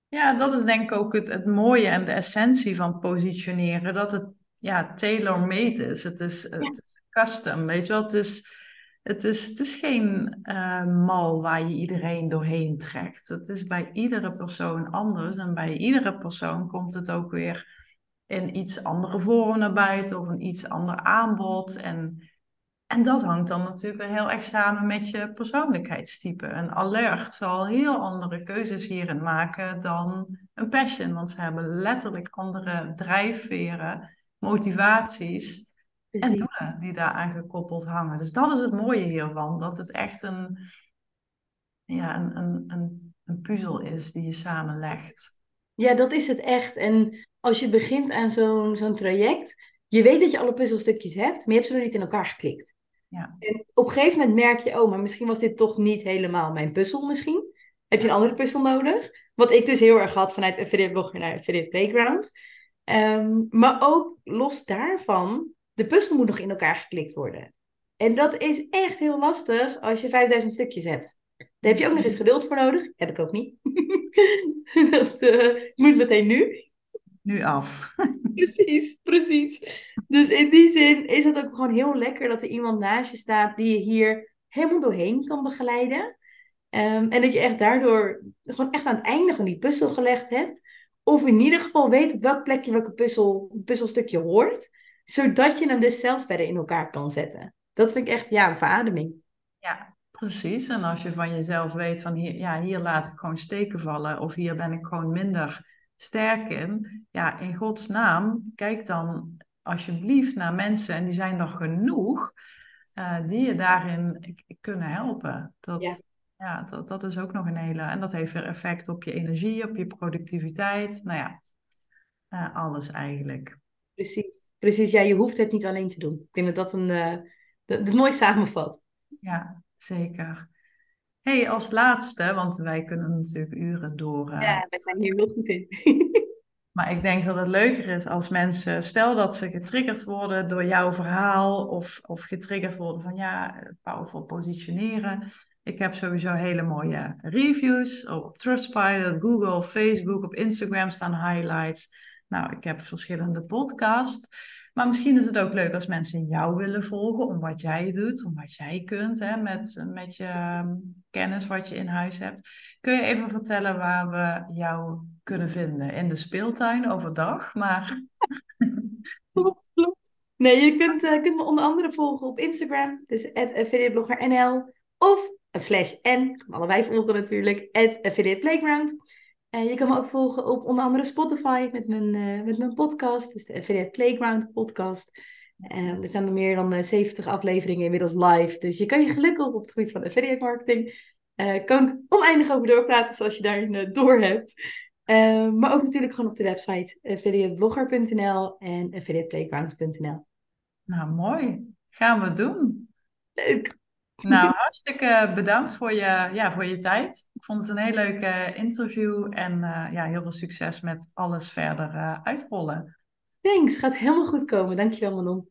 Ja, dat is denk ik ook het, het mooie en de essentie van positioneren. Dat het ja, tailor-made is. Het is, het is custom, weet je wel. Het is, het is, het is geen uh, mal waar je iedereen doorheen trekt. Het is bij iedere persoon anders. En bij iedere persoon komt het ook weer in iets andere vorm naar buiten of een iets ander aanbod. En, en dat hangt dan natuurlijk weer heel erg samen met je persoonlijkheidstype. Een alert zal heel andere keuzes hierin maken dan een passion, want ze hebben letterlijk andere drijfveren motivaties en doelen die daaraan gekoppeld hangen. Dus dat is het mooie hiervan, dat het echt een, ja, een, een, een, een puzzel is die je samenlegt. Ja, dat is het echt. En als je begint aan zo'n zo'n traject, je weet dat je alle puzzelstukjes hebt, maar je hebt ze nog niet in elkaar geklikt. Ja. En op een gegeven moment merk je, oh, maar misschien was dit toch niet helemaal mijn puzzel misschien. Heb je een andere puzzel nodig? Wat ik dus heel erg had vanuit Affiliate Blogger naar Affiliate Playground. Um, maar ook los daarvan, de puzzel moet nog in elkaar geklikt worden. En dat is echt heel lastig als je 5000 stukjes hebt. Daar heb je ook nog eens geduld voor nodig. Heb ik ook niet. dat uh, moet meteen nu. nu af. Precies, precies. Dus in die zin is het ook gewoon heel lekker dat er iemand naast je staat die je hier helemaal doorheen kan begeleiden. Ehm, en dat je echt daardoor gewoon echt aan het einde van die puzzel gelegd hebt. Of in ieder geval weet op welk plekje welke puzzel, puzzelstukje hoort. Zodat je hem dus zelf verder in elkaar kan zetten. Dat vind ik echt ja, een verademing. Ja, precies. En als je van jezelf weet van hier, ja, hier laat ik gewoon steken vallen. Of hier ben ik gewoon minder sterk in. Ja, in Gods naam, kijk dan alsjeblieft naar mensen. En die zijn er genoeg. Uh, die je daarin kunnen helpen. Dat, ja ja, dat, dat is ook nog een hele. En dat heeft weer effect op je energie, op je productiviteit. Nou ja, uh, alles eigenlijk. Precies, precies. Ja, je hoeft het niet alleen te doen. Ik denk dat dat een uh, dat, mooi samenvat. Ja, zeker. hey, als laatste, want wij kunnen natuurlijk uren door. Uh... Ja, wij zijn hier heel goed in. Maar ik denk dat het leuker is als mensen, stel dat ze getriggerd worden door jouw verhaal of, of getriggerd worden van ja, powerful positioneren. Ik heb sowieso hele mooie reviews op Trustpilot, Google, Facebook, op Instagram staan highlights. Nou, ik heb verschillende podcasts. Maar misschien is het ook leuk als mensen jou willen volgen om wat jij doet, om wat jij kunt hè, met, met je ehm, kennis wat je in huis hebt. Kun je even vertellen waar we jou kunnen vinden? In de speeltuin overdag, maar... Klopt, klopt. Nee, je kunt, uh, kunt me onder andere volgen op Instagram, dus affiliateblogger.nl of slash n, allebei volgen natuurlijk, playground. En je kan me ook volgen op onder andere Spotify met mijn, uh, met mijn podcast, dus de Affiliate Playground podcast. Er zijn er meer dan 70 eh, afleveringen inmiddels live, dus je kan je gelukkig op het gebied van affiliate marketing. Kan ik oneindig over doorpraten zoals je daarin door hebt. Maar ook natuurlijk gewoon op de website affiliateblogger.nl en affiliateplayground.nl. Nou, mooi. Gaan we doen. Leuk. Nou, hartstikke bedankt voor je, ja, voor je tijd. Ik vond het een heel leuk interview en uh, ja, heel veel succes met alles verder uh, uitrollen. Thanks, gaat helemaal goed komen. Dankjewel Manon.